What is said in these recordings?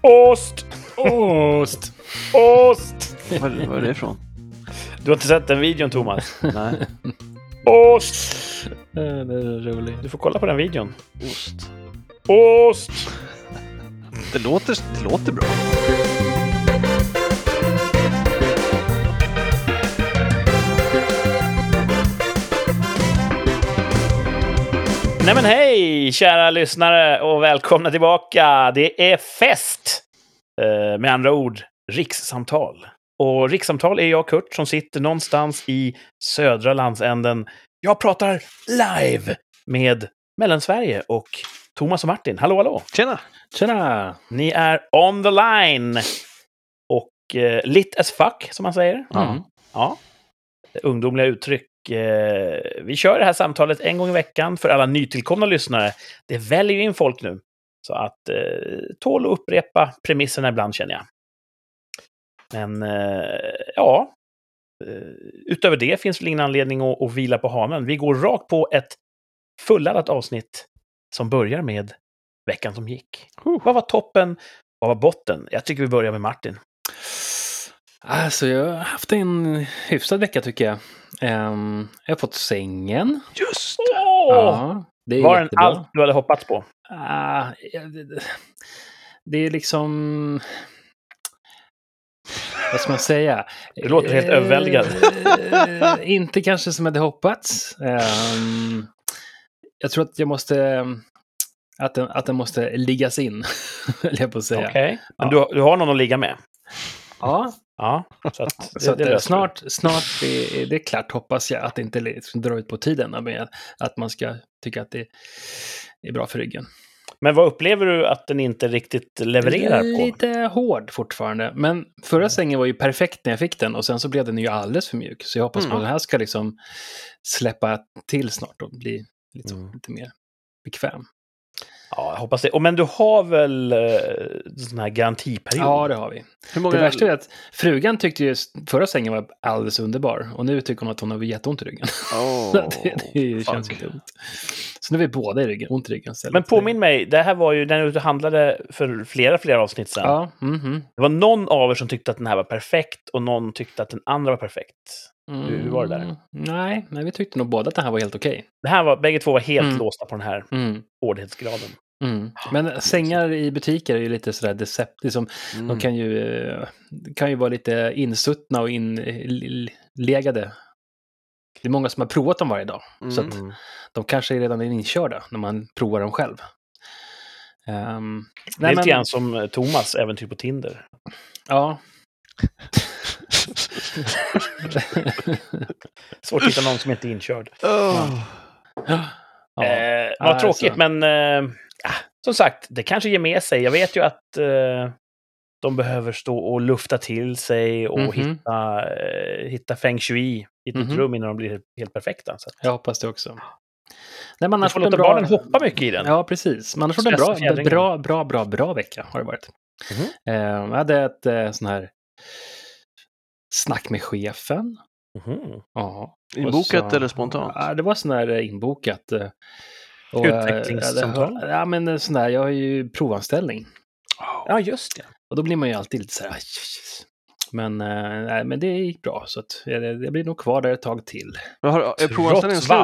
Ost! Ost! Ost! Var, var är det ifrån? Du har inte sett den videon, Thomas? Nej. Ost! Det är roligt. Du får kolla på den videon. Ost. Ost! Det låter, det låter bra. Nej men hej, kära lyssnare och välkomna tillbaka. Det är fest! Eh, med andra ord, rikssamtal. Och rikssamtal är jag, Kurt, som sitter någonstans i södra landsänden. Jag pratar live med Mellansverige och Thomas och Martin. Hallå, hallå! Tjena! Tjena! Ni är on the line! Och eh, lit as fuck, som man säger. Mm. Ja. Ungdomliga uttryck. Eh, vi kör det här samtalet en gång i veckan för alla nytillkomna lyssnare. Det väljer ju in folk nu. Så att eh, tål att upprepa premisserna ibland känner jag. Men eh, ja, eh, utöver det finns väl ingen anledning att, att vila på hanen. Vi går rakt på ett fulladdat avsnitt som börjar med veckan som gick. Vad var toppen? Vad var botten? Jag tycker vi börjar med Martin. Alltså, jag har haft en hyfsad vecka tycker jag. Ehm, jag har fått sängen. Just Åh! Ja, det Var den jättebra. allt du hade hoppats på? Ja, det, det- det är liksom... Vad ska man säga? Du låter helt överväldigad. Eh, inte kanske som jag hade hoppats. Ehm, jag tror att jag måste... Att den, att den måste liggas in, höll jag på att säga. Okej. Men Ja. du, du har någon att ligga med? Ja, Ja, så att det, så att, det vi. snart, snart är det är klart, hoppas jag, att det inte liksom drar ut på tiden. Med att man ska tycka att det är bra för ryggen. Men vad upplever du att den inte riktigt levererar på? Lite hård fortfarande. Men förra sängen var ju perfekt när jag fick den och sen så blev den ju alldeles för mjuk. Så jag hoppas Mm. att den här ska liksom släppa till snart och bli lite, Mm. lite mer bekväm. Ja, jag hoppas det. Och, men du har väl eh, sån här garantiperiod? Ja, det har vi. Hur många... Det värsta är att frugan tyckte ju förra sängen var alldeles underbar och nu tycker hon att hon har jätteont i ryggen. Så det, det känns ju dumt. Så nu är vi båda i ryggen, ont i ryggen istället. Men påminn mig, det här var ju när du handlade för flera, flera avsnitt sedan. Ja, mhm. Det var någon av er som tyckte att den här var perfekt och någon tyckte att den andra var perfekt. Hur- hur var det där? Mm, Nej, nej, vi tyckte nog båda att det här var helt okej. Det här var, bägge två var helt Mm. låsta på den här Mm. hårdhetsgraden. Mm. Men sängar i butiker är ju lite sådär decept, liksom, Mm. de kan ju, eh, kan ju vara lite insuttna och inlegade. Det är många som har provat dem varje dag, så att Mm. de kanske är redan är inkörda när man provar dem själv. Ehm, Det är nej, lite men- grann som eh, Thomas äventyr på Tinder. Ja. Svårt att hitta någon som inte är inkörd. Åh. ja. Eh, vad alltså. tråkigt, men eh, ja, som sagt, det kanske ger med sig. Jag vet ju att eh, de behöver stå och lufta till sig och Mhm. hitta, eh, hitta feng shui i ett Mhm. rum innan de blir helt, perfekta. Så att, Jag hoppas det också. Nej, man har får fått låta bra... barnen hoppa mycket i den. Ja, precis. Man har fått en bra, bra, bra, bra, vecka har det varit. Mhm. Eh, jag hade ett eh, sån här snack med chefen. Mhm. Ja. Inbokat så- eller spontant? Ja, det var sån här eh, inbokat. eh, och, eh, Utvecklingssamtal? Ja, men sån där, jag har ju provanställning. Ja, just det. Och då blir man ju alltid lite så här... Men, nej, men det gick bra, så att jag, jag blir nog kvar där ett tag till. Men har, är provanställningen slut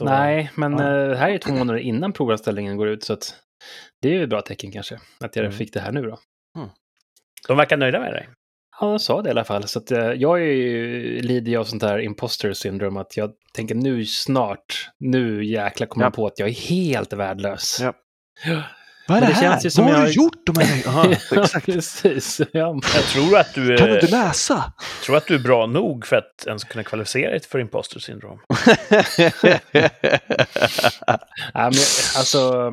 Nej, men ja. det här är två månader innan provanställningen går ut, så att det är ju ett bra tecken kanske, att jag Mm. fick det här nu då. De verkar nöjda med dig. Ja, de sa det i alla fall. Så att, eh, jag är ju, lider ju av sånt här imposter syndrom, att jag tänker nu snart, nu jäklar kommer Ja. jag på att jag är helt värdelös. Ja. Ja. Vad är det, det här? känns ju som Vad har jag- du gjort de här Aha, exakt. precis. Ja. Jag tror att du, Kan du inte läsa? tror att du är bra nog för att ens kunna kvalificera dig för imposter syndrom. Ja, men, alltså,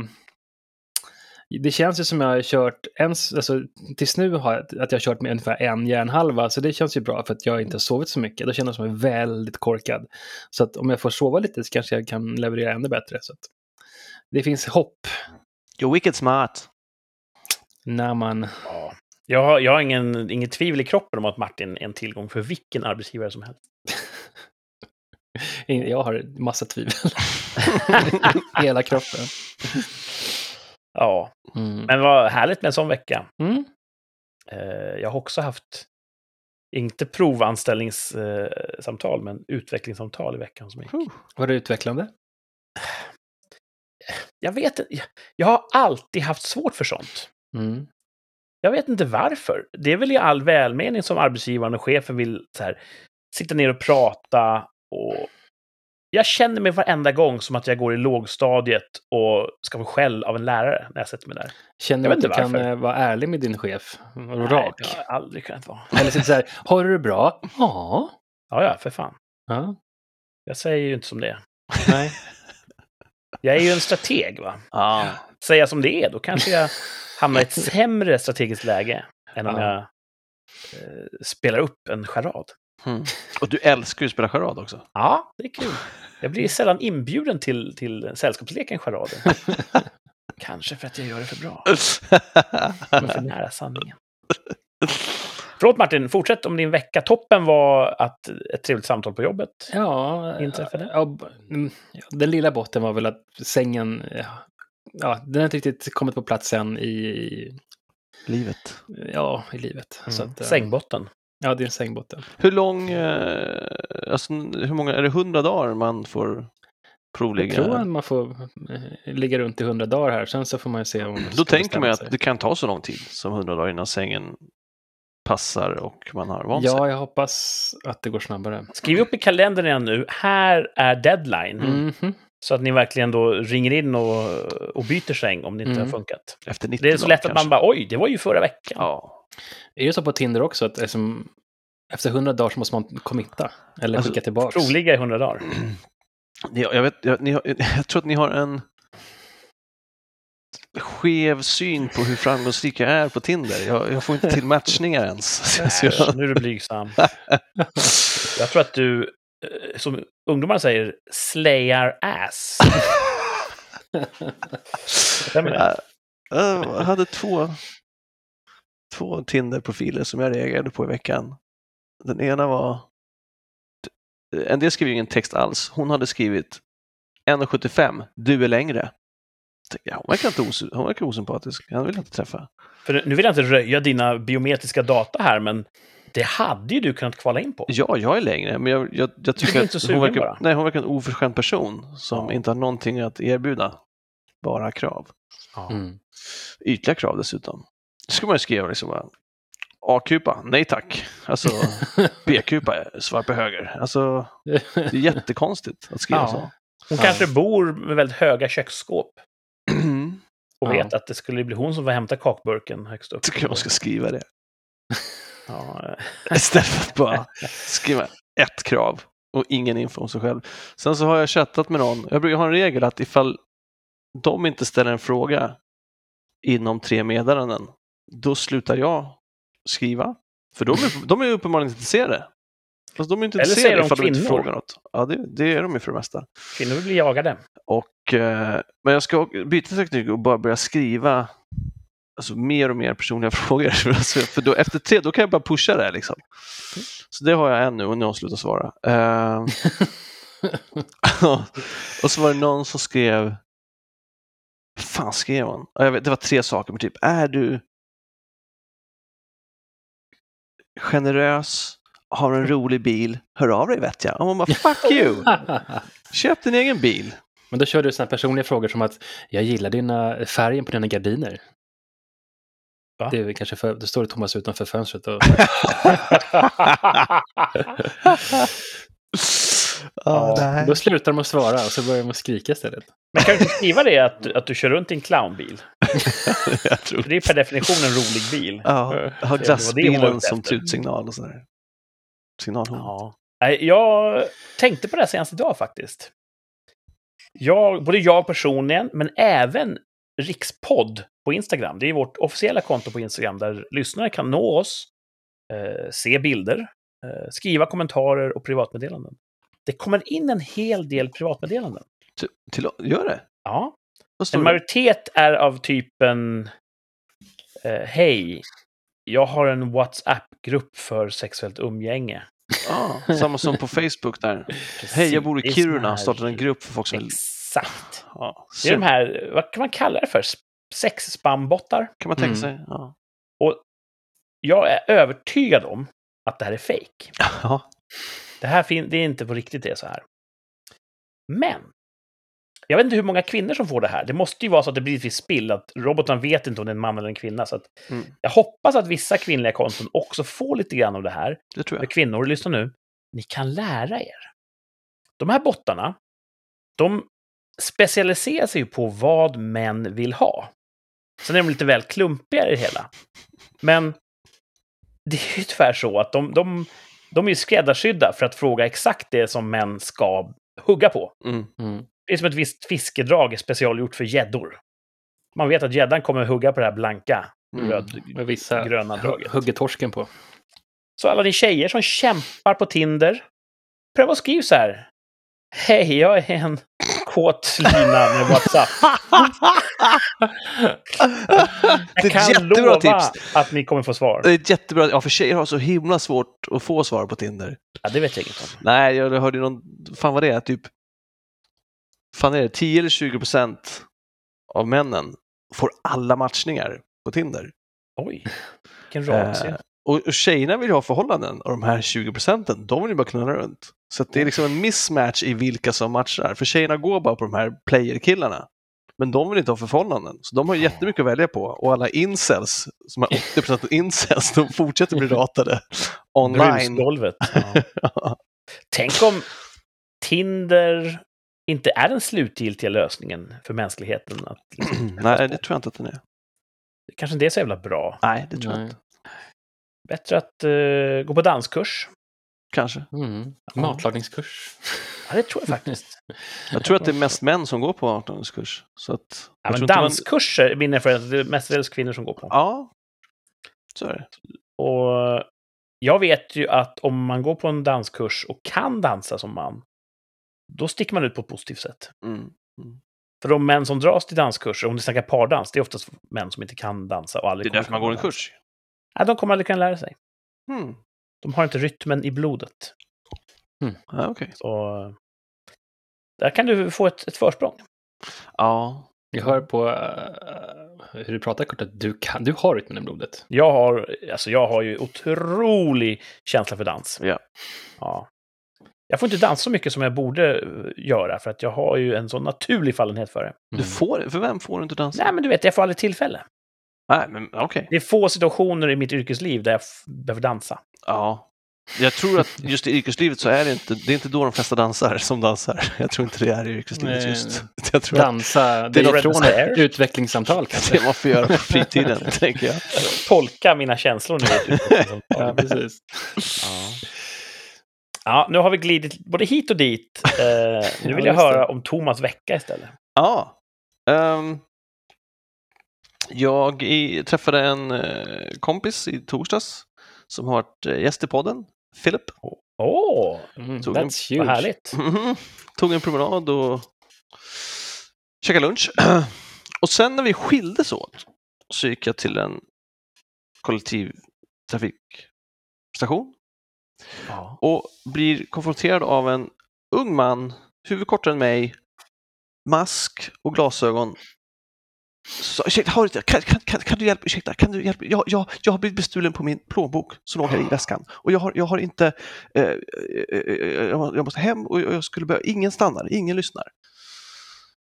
det känns ju som jag har kört, ens, alltså, tills nu har jag, att jag har kört med ungefär en hjärnhalva, så det känns ju bra för att jag inte har sovit så mycket. Då känner jag mig väldigt korkad. Så att om jag får sova lite så kanske jag kan leverera ännu bättre. Så att det finns hopp You're wicked smart. när man... Ja. Jag har, jag har ingen, inget tvivel i kroppen om att Martin är en tillgång för vilken arbetsgivare som helst. Jag har massa tvivel. Hela kroppen. Ja, Mm. men vad härligt med en sån vecka. Mm. Eh, jag har också haft, inte provanställningssamtal, men utvecklingssamtal i veckan som gick. Var det utvecklande? Jag vet inte, jag- jag har alltid haft svårt för sånt. Mm. Jag vet inte varför. Det är väl i all välmening som arbetsgivaren och chefen vill så här, sitta ner och prata. Och jag känner mig varenda gång som att jag går i lågstadiet och ska få skäll av en lärare när jag sätter mig där. Känner du att du inte kan varför. eh, vara ärlig med din chef? Och Nej, rak? det har jag aldrig kunnat vara. Eller sitta så här, har du det bra? Ja. Ja, ja, för fan. ja. Jag säger ju inte som det är. Nej. Jag är ju en strateg, va? Ja. Jag som det är, då kanske jag hamnar i ett sämre strategiskt läge än om Ja. jag eh, spelar upp en charad. Mm. Och du älskar ju att spela charad också. Ja, det är kul. Jag blir sällan inbjuden till, till sällskapsleken charader. Kanske för att jag gör det för bra. Är för nära sanningen. Förlåt Martin, fortsätt om din vecka. Toppen var att ett trevligt samtal på jobbet. Ja, Inträffade? ja, mm, den lilla botten var väl att sängen, ja, ja, den har inte riktigt kommit på plats än i, i, Livet. ja, i livet. Så att, eh, Sängbotten. Ja, det är en sängbotten. Hur lång, eh, alltså hur många, är det hundra dagar man får Jag provligga? tror att man får eh, ligga runt i hundra dagar här, sen så får man ju se om... Då tänker man ju att det kan ta så lång tid som hundra dagar innan sängen passar och man har vant sig. Ja, jag hoppas att det går snabbare. Skriv upp i kalendern igen nu. Här är deadline. Mhm. Så att ni verkligen då ringer in och, och byter säng om det inte Mm. har funkat. Efter 90 Det är så lätt att kanske. man bara oj, det var ju förra veckan. Ja. Är det så på Tinder också att liksom, efter hundra dagar så måste man committa? Eller Alltså, skicka tillbaks? Troliga i hundra dagar. Ni- Jag, vet, jag, ni har, jag tror att ni har en skev syn på hur framgångsrik jag är på Tinder. Jag, jag får inte till matchningar ens. Äsch, nu är du blygsam. Jag tror att du, eh, som ungdomar säger, slayar ass. Stämmer det? jag hade två, två Tinder-profiler som jag reagerade på i veckan. Den ena var... En del skrev ingen text alls. Hon hade skrivit 1,75, du är längre. Ja, hon verkar inte os, hon verkar osympatisk. Han vill inte träffa. För nu vill jag inte röja dina biometriska data här, men det hade ju du kunnat kvala in på. Ja, jag är längre, men jag, jag, jag tycker inte att hon verkar, nej, hon verkar en oförskämd person som Ja. inte har någonting att erbjuda. Bara krav. Mm. Ytliga krav dessutom. Det ska man ju skriva liksom bara, A-kupa, nej tack. Alltså B-kupa, svar på höger. Alltså, det är jättekonstigt att skriva Ja. så. Hon Ja. kanske bor med väldigt höga köksskåp och Ja. vet att det skulle bli hon som får hämta kakburken högst upp. tycker man ska skriva det. Ja, eh, Istället för att bara skriva ett krav och ingen info om sig själv. Sen så har jag chattat med någon. Jag brukar ha en regel att ifall de inte ställer en fråga inom tre meddelanden, då slutar jag skriva. För de är, de är uppenbarligen intresserade. Alltså, de är inte Eller intresserade säger de ifall de inte kvinnor. frågar något. Ja, det, det är de ju för det mesta. kvinnor vill bli jagade. Och, eh, men jag ska byta teknik och bara börja skriva alltså, mer och mer personliga frågor. Alltså, för då, efter tre, då kan jag bara pusha det. Liksom. Så det har jag än nu och någon slutar svara. Eh, och så var det någon som skrev, fan skrev hon? Jag det var tre saker, men typ, är du generös, har en rolig bil, hör av dig vet jag. Och man bara, fuck you! Köp din egen bil. Men då kör du sådana personliga frågor som att jag gillar dina färgen på dina gardiner. Va? Det är kanske för, då står det Thomas utanför fönstret och Ja, nej. då slutar de att svara och så börjar de att skrika istället. Men kan du inte skriva det att, du- att du kör runt i en clownbil? det är per definition en rolig bil. Ja, jag har glassbilen som efter. tutsignal och sådär. Signalhund. Ja. Jag tänkte på det här senast idag faktiskt. Jag, både jag personligen, men även Rikspodd på Instagram. Det är vårt officiella konto på Instagram där lyssnare kan nå oss, eh, se bilder, eh, skriva kommentarer och privatmeddelanden. Det kommer in en hel del privatmeddelanden. Till, till, gör det? Ja, en majoritet är av typen eh, Hej, jag har en WhatsApp-grupp för sexuellt umgänge. Ja, samma som på Facebook där. Hej, jag bor i Kiruna och startade en grupp för folk som vill... Exakt. Ja, Det är de här, vad kan man kalla det för? Sex-spambottar. kan man tänka Mm. sig. Ja. jag är övertygad om att det här är fake. Ja. Det här det är inte på riktigt det är så här. Men, jag vet inte hur många kvinnor som får det här. Det måste ju vara så att det blir ett visst spill, att roboten vet inte om det är en man eller en kvinna. Så att Mm. jag hoppas att vissa kvinnliga konton också får lite grann av det här. Det tror jag. kvinnor, lyssna nu. Ni kan lära er. De här bottarna, de specialiserar sig ju på vad män vill ha. Sen är de lite väl klumpiga i det hela. Men det är ju tyvärr så att de, de, de är ju skräddarsydda för att fråga exakt det som män ska hugga på. Mm. Mm. Det är som ett visst fiskedrag är specialgjort för gäddor. Man vet att gäddan kommer hugga på det här blanka, Mm. Med vissa rödgröna draget. hugger torsken på. Så alla ni tjejer som kämpar på Tinder, pröva att skriva så här. Hej, jag är en kåt lina med WhatsApp. Det är Jag kan ett jättebra lova tips. att ni kommer få svar. Det är ett jättebra, ja för tjejer har så himla svårt att få svar på Tinder. Ja, det vet jag inget om. Nej, jag hörde någon, fan vad det är, typ, fan är det, 10 eller 20 procent av männen får alla matchningar på Tinder. Oj, vilken rasia. Eh, och, och tjejerna vill ju ha förhållanden och de här 20 procenten, de vill ju bara knulla runt. Så det är liksom en mismatch i vilka som matchar. För tjejerna går bara på de här player-killarna. Men de vill inte ha förhållanden. Så de har jättemycket att välja på. Och alla incels, som har 80% incels, de fortsätter bli ratade online. Brusgolvet. Ja. Tänk om Tinder inte är den slutgiltiga lösningen för mänskligheten. Att liksom, Nej, det tror jag inte att den är. Kanske inte är så jävla bra. Nej, det tror jag Nej. inte. Bättre att eh, gå på danskurs. Kanske. Mm. Matlagningskurs. Ja, det tror jag faktiskt. Jag tror att det är mest män som går på 18-kurs. Så att, Ja, jag men inte man- danskurser är min erfarenhet. Det är mestadels kvinnor som går på. Ja, så är det. Och jag vet ju att om man går på en danskurs och kan dansa som man, då sticker man ut på ett positivt sätt. Mm. För de män som dras till danskurser, om du snackar pardans, det är oftast män som inte kan dansa och Det aldrig är därför man går en kurs. Nej, de kommer aldrig kunna lära sig. Mm. De har inte rytmen i blodet. Ja, okej. Så där kan du få ett, ett försprång. Ja, Jag hör på eh, hur du pratar Kurt att du, kan, du har rytmen i blodet. Jag har, alltså jag har ju otrolig känsla för dans. Ja. ja. Jag får inte dansa så mycket som jag borde eh, göra, för att jag har ju en sån naturlig fallenhet för det. du får För vem får du inte dansa? Nej, men du vet, jag får aldrig tillfälle. Nej, men okej. Det är få situationer i mitt yrkesliv där jag behöver dansa. Ja. Jag tror att just i yrkeslivet så är det inte, det är inte då de flesta dansar som dansar. Jag tror inte det är i yrkeslivet Nej. just. Jag tror Dansa, Det är från ett utvecklingssamtal kanske. det man får göra på fritiden, tänker jag. Tolka mina känslor nu. Ja, precis. ja. Ja, nu har vi glidit både hit och dit. Eh, nu vill Ja, jag höra om Thomas vecka istället. Ja. Ehm, jag i, träffade en eh, kompis i torsdags som har varit eh, gäst i podden, Philip. Åh, Mm, Tog en- that's vad huge. härligt. Mhm. Tog en promenad och käkade lunch. Och sen när vi skildes åt så gick jag till en kollektivtrafikstation Ja. och blir konfronterad av en ung man, huvud kortare än mig, mask och glasögon. Så, ursäkta, har du, kan, kan, kan, kan du hjälpa ursäkta, kan du hjälpa jag, jag, jag har blivit bestulen på min plånbok som låg här i väskan och jag har, jag har inte, eh, eh, eh, jag må- jag måste hem och jag skulle behöva, ingen stannar, ingen lyssnar.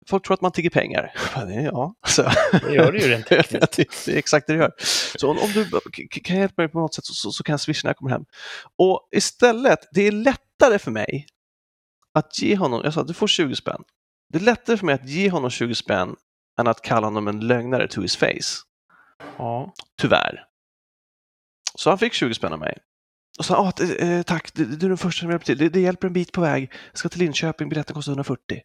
Folk tror att man tigger pengar. Ja, så. Det gör det ju rent tekniskt. det, är exakt det det gör. Så om, om du kan hjälpa mig på något sätt så, så, så kan jag swisha när jag kommer hem. Och istället, det är lättare för mig att ge honom, jag sa du får 20 spänn. Det är lättare för mig att ge honom 20 spänn än att kalla honom en lögnare to his face. Ja. Tyvärr. Så han fick 20 spänn av mig. Och sa, ah, eh, tack, du, du är den första som hjälper till. Det, det hjälper en bit på väg. Jag ska till Linköping, biljetten kostar 140.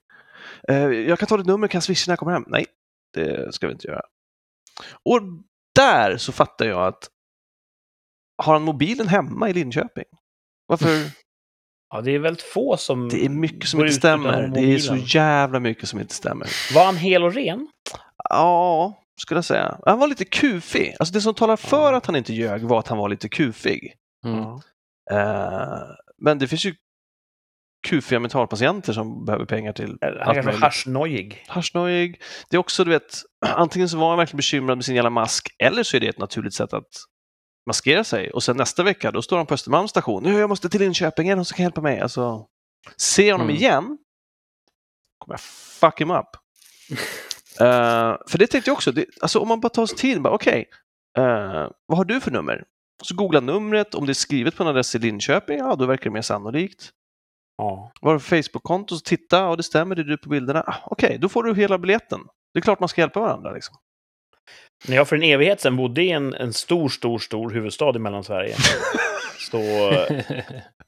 Eh, jag kan ta ditt nummer, kan swisha när jag kommer hem? Nej, det ska vi inte göra. Och där så fattar jag att har han mobilen hemma i Linköping? Varför? ja, det är väldigt få som... Det är mycket som inte stämmer. Det är så jävla mycket som inte stämmer. Var han hel och ren? Ja, skulle jag säga. Han var lite kufig. Alltså det som talar för att han inte ljög var att han var lite kufig. Mm. Eh, men det finns ju kufiga mentalpatienter som behöver pengar till Han haschnojig. Haschnojig. Det är också, du vet, antingen så var han verkligen bekymrad med sin jävla mask eller så är det ett naturligt sätt att maskerar sig och sen nästa vecka då står han på Östermalms station. Nu jag måste till Linköping, är någon som kan hjälpa mig? Alltså, ser honom Mm. igen kommer jag fuck him up. Eh, för det tänkte jag också, det, alltså om man bara tar sig tid, okej, eh, vad har du för nummer? Så googla numret, om det är skrivet på en adress i Linköping, ja då verkar det mer sannolikt. Ja. Du för Facebook-konto? Titta, ja det stämmer, det är du på bilderna. Ah, Okej, då får du hela biljetten. Det är klart man ska hjälpa varandra. Liksom. När jag för en evighet sedan bodde i en, en stor, stor, stor huvudstad i Mellansverige så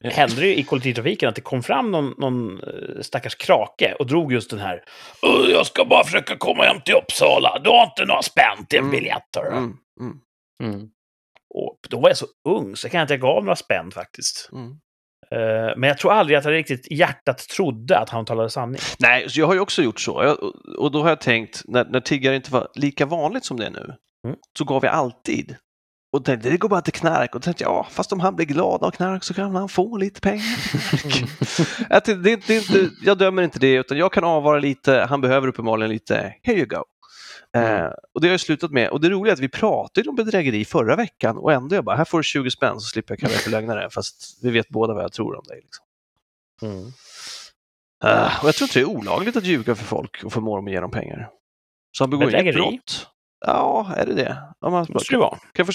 eh, hände det ju i kollektivtrafiken att det kom fram någon, någon eh, stackars krake och drog just den här "Åh, Jag ska bara försöka komma hem till Uppsala, du har inte några spänn till en Mm. biljett. hörru." Mm, mm, Mm. Och då var jag så ung så jag kan inte jag gav några spänn faktiskt. mm. Eh, men jag tror aldrig att jag riktigt i hjärtat trodde att han talade sanning. Nej, så jag har ju också gjort så. Jag, och- då har jag tänkt, när, när tiggare inte var lika vanligt som det är nu, Mm. så gav jag alltid. Och tänkte, det går bara till knark. Och tänkte, ja, fast om han blir glad av knark så kan han få lite pengar. Att det, det, det inte, jag dömer inte det, utan jag kan avvara lite. Han behöver uppenbarligen lite, here you go. Eh, och det har jag slutat med. Och det roliga är att vi pratade om bedrägeri förra veckan och ändå jag bara, här får du 20 spänn så slipper jag kalla dig för lögnare. Fast vi vet båda vad jag tror om dig. Liksom. Mm. Eh, och jag tror inte det är olagligt att ljuga för folk och förmå dem att ge dem pengar. Så han begår inget Bedrägeri? brott. Ja, är det det? Om man, det vara. kan, jag få,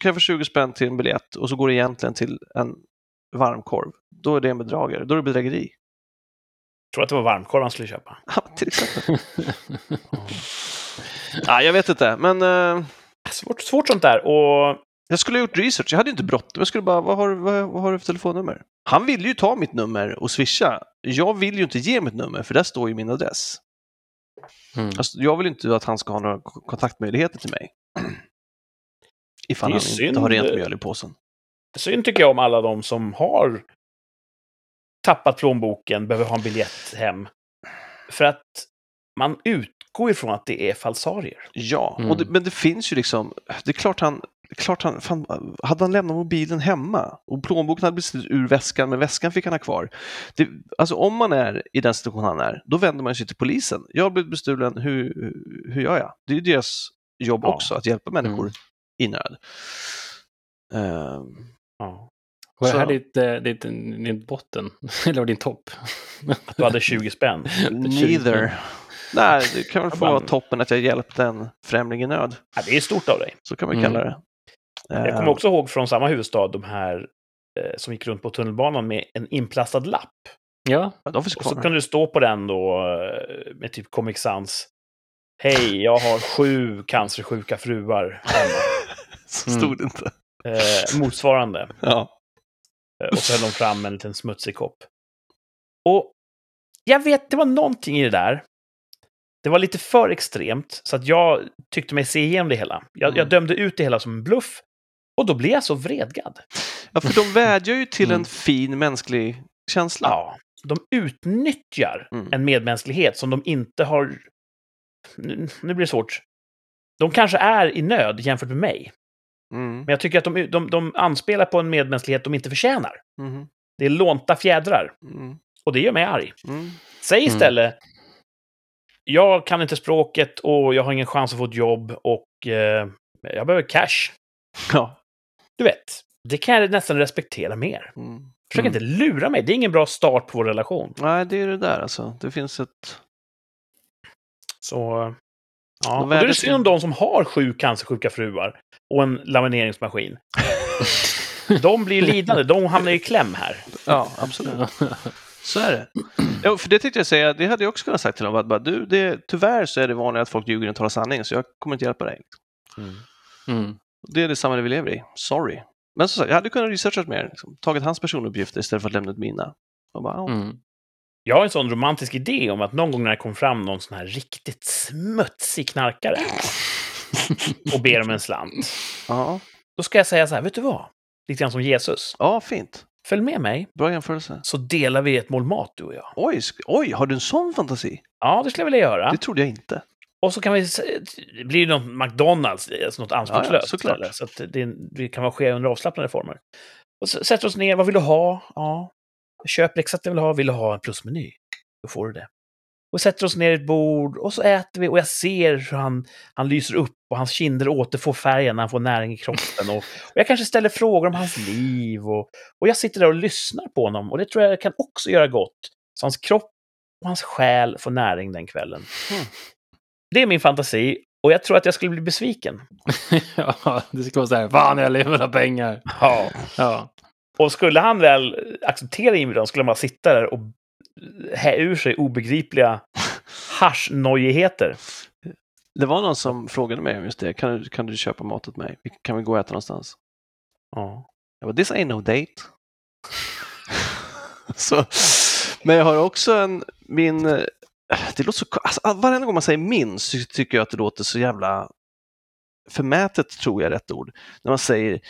kan jag få 20 spänn till en biljett och så går det egentligen till en varmkorv. Då är det en bedragare. Då är det bedrägeri. Jag tror att det var varmkorv han skulle köpa. Ja, till exempel. ja, jag vet inte, men eh, Svårt, svårt sånt där. Och jag skulle ha gjort research. Jag hade inte bråttom. Jag skulle bara, vad har, vad, vad har du för telefonnummer? Han ville ju ta mitt nummer och swisha. Jag vill ju inte ge mitt nummer, för där står ju min adress. Mm. Alltså, jag vill inte att han ska ha några kontaktmöjligheter till mig. Ifall han synd. inte har rent mjöl i påsen. synd tycker jag om alla de som har tappat plånboken, behöver ha en biljett hem. För att man utgår ifrån att det är falsarier. Ja, Mm. och det, men det finns ju liksom, det är klart han, klart han fan, hade han lämnat mobilen hemma och plånboken hade blivit ur väskan, men väskan fick han ha kvar. Det, alltså om man är i den situation han är, då vänder man sig till polisen. Jag har blivit bestulen, hur, hur gör jag? Det är ju deras jobb Ja. också, att hjälpa människor Mm. i nöd. Ehm, Ja. Var det här ditt, eh, ditt, din botten? Eller var det din topp? Att du hade 20 spänn. neither. Nej, det kan väl få vara toppen att jag hjälpte en främling i nöd. Ja, det är stort av dig. Så kan man Mm. kalla det. Jag kommer också ihåg från samma huvudstad, de här eh, som gick runt på tunnelbanan med en inplastad lapp. Ja. de finns Och så kvar. kunde det stå på den då eh, med typ Comic Sans. Hej, jag har sju cancersjuka fruar hemma. Så Mm. stod det inte. Eh, motsvarande. Ja. Eh, Och så höll de fram en liten smutsig kopp. Och jag vet, det var någonting i det där. Det var lite för extremt, så att jag tyckte mig se igenom det hela. Jag, Mm. jag dömde ut det hela som en bluff. Och då blev jag så vredgad. ja, för de vädjar ju till Mm. en fin mänsklig känsla. Ja, de utnyttjar Mm. en medmänsklighet som de inte har... Nu, nu blir det svårt. De kanske är i nöd jämfört med mig. Mm. Men jag tycker att de, de, de anspelar på en medmänsklighet de inte förtjänar. Mm. Det är lånta fjädrar. Mm. Och det gör mig arg. Mm. Säg Mm. istället, jag kan inte språket och jag har ingen chans att få ett jobb och eh, jag behöver cash. Ja. Du vet, det kan jag nästan respektera mer. Mm. Försök Mm. inte lura mig, det är ingen bra start på vår relation. Nej, det är det där alltså. Det finns ett... Så... Ja, och då är det synd om de som har sju cancersjuka fruar och en lamineringsmaskin. De blir lidande, de hamnar i kläm här. Ja, absolut. Så är det. Ja, för det tänkte jag säga, det hade jag också kunnat sagt till dem. Att bara, du, det, tyvärr så är det vanligt att folk ljuger och talar sanning, så jag kommer inte hjälpa dig. Mm. Det är det samhälle vi lever i. Sorry. Men som sagt, jag hade kunnat researchat mer. Liksom, tagit hans personuppgifter istället för att lämna ut mina. Och bara, ja. Mm. Jag har en sån romantisk idé om att någon gång när det kom fram någon sån här riktigt smutsig knarkare och ber om en slant, ja. då ska jag säga så här, vet du vad? Lite grann som Jesus. ja, fint. Följ med mig, Bra jämförelse. så delar vi ett mål mat, du och jag. Oj, sk- oj, har du en sån fantasi? Ja, det skulle jag vilja göra. Det trodde jag inte. Och så kan vi... se- Det blir något McDonalds, alltså något anspråkslöst. såklart. så att det, det kan vara ske under avslappnade former. Och så sätter oss ner, vad vill du ha? Ja, köper exakt det jag vill ha. Vill du ha en plusmeny? Då får du det. Och sätter oss ner i ett bord och så äter vi och jag ser hur han, han lyser upp och hans kinder återfår färgen när han får näring i kroppen. Och, och jag kanske ställer frågor om hans liv och, och jag sitter där och lyssnar på honom och det tror jag kan också göra gott. Så hans kropp och hans själ får näring den kvällen. Mm. Det är min fantasi och jag tror att jag skulle bli besviken. ja, det skulle vara så här, fan jag lever av pengar. Ja. Ja. Och skulle han väl acceptera inbjudan skulle han bara sitta där och hä ur sig obegripliga haschnojigheter. Det var någon som frågade mig om just det. Kan du, kan du köpa mat åt mig? Kan vi gå och äta någonstans? Ja. Jag bara, this ain't no date. så, men jag har också en, min, det låter så, alltså, varenda gång man säger min så tycker jag att det låter så jävla förmätet tror jag är rätt ord. När man säger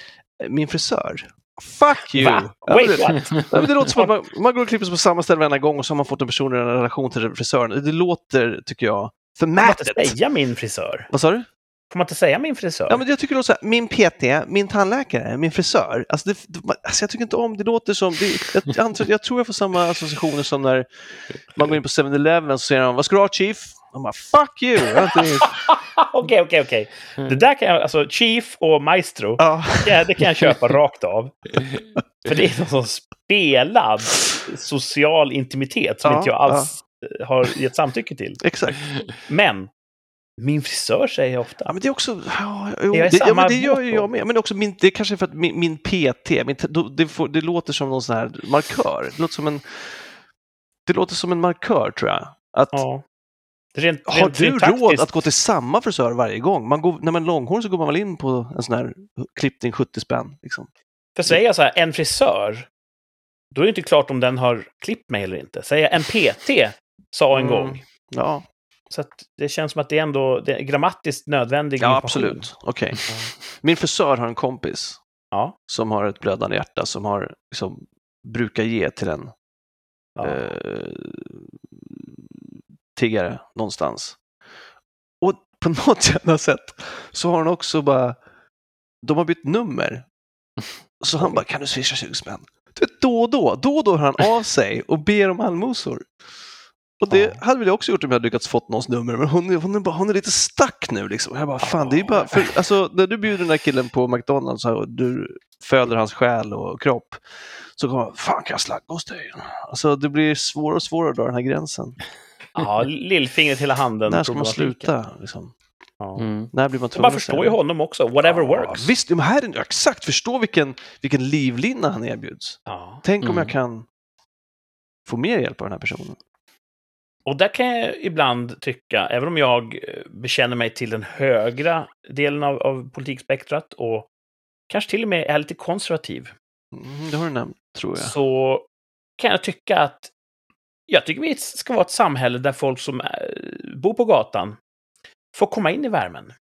eh, min frisör. Fuck you! Va? Wait, what? Ja, det låter som att man, man går och klipper sig på samma ställe varenda gång och så har man fått en personlig relation till frisören. Det låter, tycker jag, Får man inte förmätet. säga min frisör? Vad sa du? Får man inte säga min frisör? Ja, men jag tycker det låter så här, min PT, min tandläkare, min frisör. Alltså, det, alltså jag tycker inte om, det låter som, det, jag, jag tror jag får samma associationer som när man går in på 7-Eleven och så säger de, vad ska du ha chief? De bara, fuck you! Okej, okej, okej. Det där kan jag, alltså Chief och Maestro, ja. ja, det kan jag köpa rakt av. För det är någon sån spelad social intimitet som Ja, inte jag alls har gett samtycke till. Exakt. Men, min frisör säger jag ofta. Ja, men det är också, ja, jo, Jag är det, ja, men det gör ju jag med. Men också min, det är kanske för att min, min PT, min, det, får, det låter som någon sån här markör. Det låter som en, det låter som en markör tror jag. Att, Ja. Rent, Har rent du syntaktiskt- råd att gå till samma frisör varje gång? Man går, när man är långhårig så går man väl in på en sån här klippning 70 spänn. Liksom. För säger jag så här, en frisör, då är det inte klart om den har klippt mig eller inte. Säger jag en PT, sa en Mm. gång. Ja, Så det känns som att det är ändå det är grammatiskt nödvändig ja absolut. Okej. Min frisör har en kompis Ja. som har ett blödande hjärta som har, liksom, brukar ge till en Ja. eh, tiggare någonstans. Och på något jävla sätt så har han också bara, de har bytt nummer. Så han bara, kan du swisha 20 spänn? Du vet, då och då, då och då hör han av sig och ber om allmosor. Och det Ja. hade väl jag också gjort om jag hade lyckats fått någons nummer, men hon, är- hon, är, bara, hon är lite stack nu liksom. Jag bara, fan, det är bara, för, alltså, när du bjuder den där killen på McDonalds och du föder hans själ och kropp, så kommer han, fan kan jag slagga hos dig? Alltså det blir svårare och svårare att dra den här gränsen. Ja, lillfingret hela handen. När ska man sluta? Liksom? Ja. Mm. När blir man Man tvungen att förstår ju honom också. Whatever Ja, works. Visst, men här är, exakt, förstå vilken, vilken livlina han erbjuds. Ja. Tänk om Mm. jag kan få mer hjälp av den här personen. Och där kan jag ibland tycka, även om jag eh, bekänner mig till den högra delen av, av politikspektrat och kanske till och med är lite konservativ, Mm, det har du nämnt, tror jag. så kan jag tycka att jag tycker vi ska vara ett samhälle där folk som är, bor på gatan får komma in i värmen.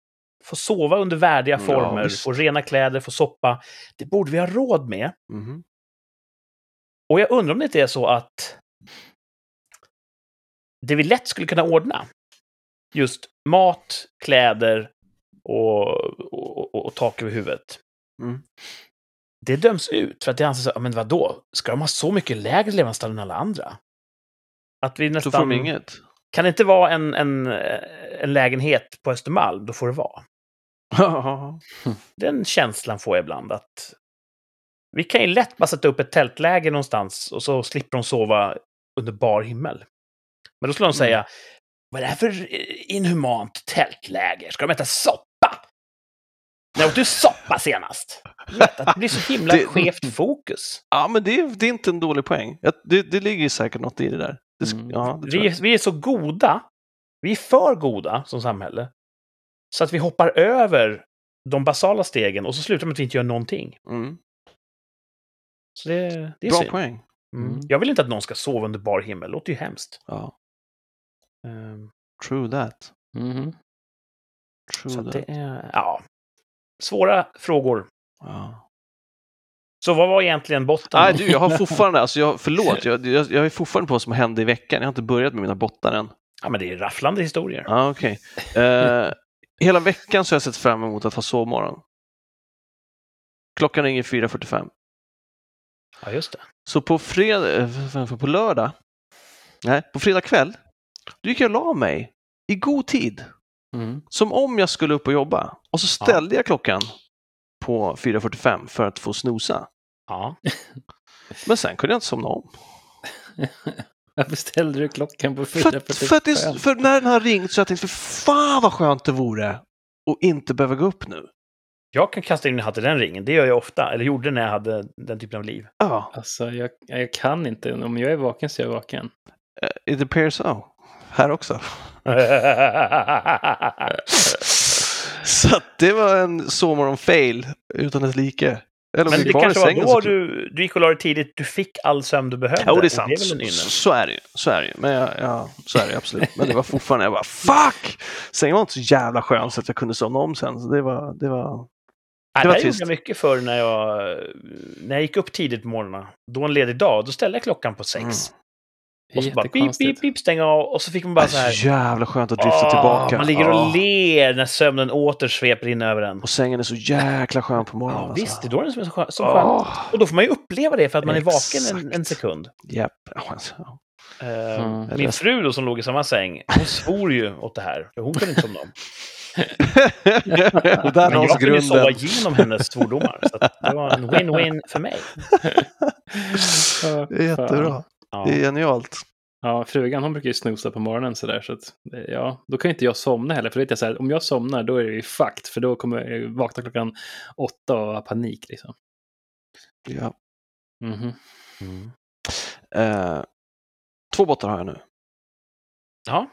Får sova under värdiga Ja, former, visst. får rena kläder, får soppa. Det borde vi ha råd med. Mhm. Och jag undrar om det inte är så att det vi lätt skulle kunna ordna, just mat, kläder och, och, och, och tak över huvudet, Mm. det döms ut för att det anses att, men vadå, ska de ha så mycket lägre levnadsstandard än alla andra? Att vi nästan... får de inget. Kan det inte vara en, en, en lägenhet på Östermalm, då får det vara. Den känslan får jag ibland att vi kan ju lätt bara sätta upp ett tältläger någonstans och så slipper de sova under bar himmel. Men då skulle de säga, vad är det här för inhumant tältläger? Ska de äta soppa? När åt du soppa senast? Att det blir så himla Det- skevt fokus. Ja, men det är, det är inte en dålig poäng. Det, det ligger säkert något i det där. Det, Mm. ja, det Vi, är- vi är så goda, vi är för goda som samhälle, så att vi hoppar över de basala stegen och så slutar med att vi inte gör någonting. Mm. Så det, det är Bra synd. poäng. Mm. Mm. Jag vill inte att någon ska sova under bar himmel, det låter ju hemskt. Ja, Ehm, true that. Mhm. True Så that. det är, ja, svåra frågor. Ja. Så vad var egentligen botten? Nej, du, jag har fortfarande, alltså jag, förlåt, jag, jag, jag är fortfarande på vad som hände i veckan. Jag har inte börjat med mina bottar än. Ja, men det är rafflande historier. Ja, okej. Eh, hela veckan så har jag sett fram emot att ha sovmorgon. Klockan ringer 4.45. Ja, just det. Så på fredag, eh, på lördag, nej, på fredag kväll Då gick jag och la mig i god tid. Mm. Som om jag skulle upp och jobba. Och så ställde jag klockan på 4.45 för att få snosa. Ja. Men sen kunde jag inte somna om. Varför ställde du klockan på För, att, för, att det, 4.45? för när den har ringt så har jag tänkt, för fan vad skönt det vore att inte behöva gå upp nu. Jag kan kasta in min hatt i den ringen. Det gör jag ofta. Eller gjorde när jag hade den typen av liv. Ja, Alltså, jag, jag kan inte. Om jag är vaken så är jag vaken. it appears so. Här också. Så att det var en sovmorgon-fail utan dess like. Eller Men det kanske var då så- du, du gick och la dig tidigt. Du fick all sömn du behövde. Jo, det är sant. Det är så, är det ju. Så är det ju. Men jag, ja, så är det absolut. Men det var fortfarande, jag bara fuck! Sängen var inte så jävla skön så att jag kunde somna om sen. Så det var, det var... Det det var här gjorde trist. jag mycket för när jag, när jag gick upp tidigt på morgonen. Då en ledig dag, då ställde jag klockan på sex. Mm. Och så bara pip, pip, pip, stänga av. Och så fick man bara så Det är här... så jävla skönt att drifta "Åh", tillbaka. Man ligger och Ja. ler när sömnen åter sveper in över en. Och sängen är så jäkla skön på morgonen. Ja, visst, det alltså. är då den som är så skön. Skön. Åh, Och då får man ju uppleva det för att man är vaken en, Exakt. en sekund. Japp. Ja, alltså. Eh, Mm. Min fru då som låg i samma säng, hon svor ju åt det här. Hon kunde inte somna om. Och där Men jag kunde ju sova igenom hennes svordomar. Så att det var en win-win för mig. Jättebra. Ja. Det är genialt. Ja, frugan hon brukar ju snosa på morgonen sådär. Så att, eh, ja, då kan ju inte jag somna heller. För vet jag så här, om jag somnar då är det ju fucked. För då kommer jag vakna klockan åtta och ha panik liksom. Ja. Mhm. Mm. Eh, två bottar har jag nu. Ja.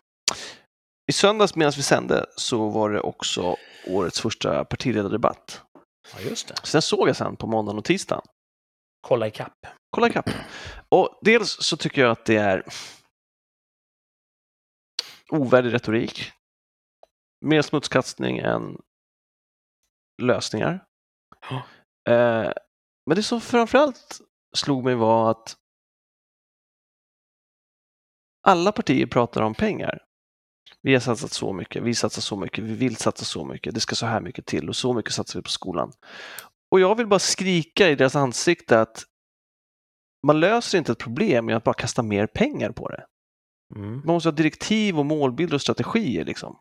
I söndags medan vi sände så var det också årets första partiledardebatt. ja, just det. Så den såg jag sen på måndagen och tisdagen. Kolla ikapp. Kolla ikapp. Och dels så tycker jag att det är ovärdig retorik. Mer smutskastning än lösningar. Ja. Eh, men det som framförallt slog mig var att alla partier pratar om pengar. Vi har satsat så mycket, vi satsar så mycket, vi vill satsa så mycket, det ska så här mycket till och så mycket satsar vi på skolan. Och jag vill bara skrika i deras ansikte att man löser inte ett problem med att bara kasta mer pengar på det. Mm. Man måste ha direktiv och målbilder och strategier. Liksom.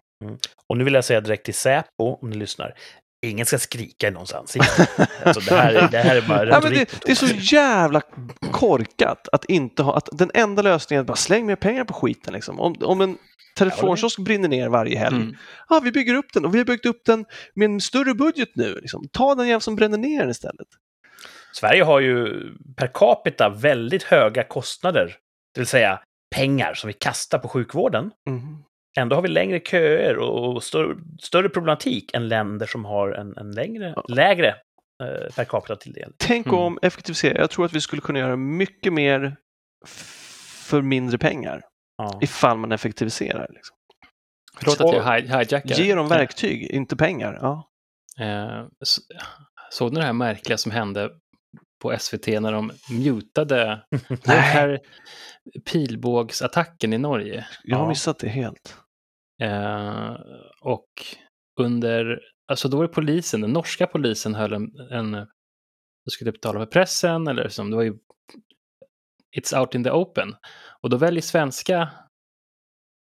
Och nu vill jag säga direkt till Säpo, om ni lyssnar. Ingen ska skrika i någons ansikte. Alltså, det, här, det här är bara Ja, men det, det är så jävla korkat att inte ha, att den enda lösningen är att bara släng mer pengar på skiten. Liksom. Om, om en telefonkiosk brinner ner varje helg, Mm. ja, vi bygger upp den och vi har byggt upp den med en större budget nu. Liksom. Ta den jävel som bränner ner den istället. Sverige har ju per capita väldigt höga kostnader. Det vill säga pengar som vi kastar på sjukvården. Mm. Ändå har vi längre köer och större, större problematik än länder som har en, en längre, Ja. lägre eh, per capita tilldelning. Tänk Mm. om effektivisera. Jag tror att vi skulle kunna göra mycket mer för mindre pengar Ja. ifall man effektiviserar. Liksom. Förlåt att jag hi- hijackar. Ge dem verktyg, inte pengar. Ja. Eh, så- Såg ni det här märkliga som hände på SVT när de mutade den här pilbågsattacken i Norge? Jag har missat det helt. Eh, och under, alltså då var det polisen, den norska polisen höll en, en skulle betala för pressen eller som det var ju It's out in the open. Och då väljer svenska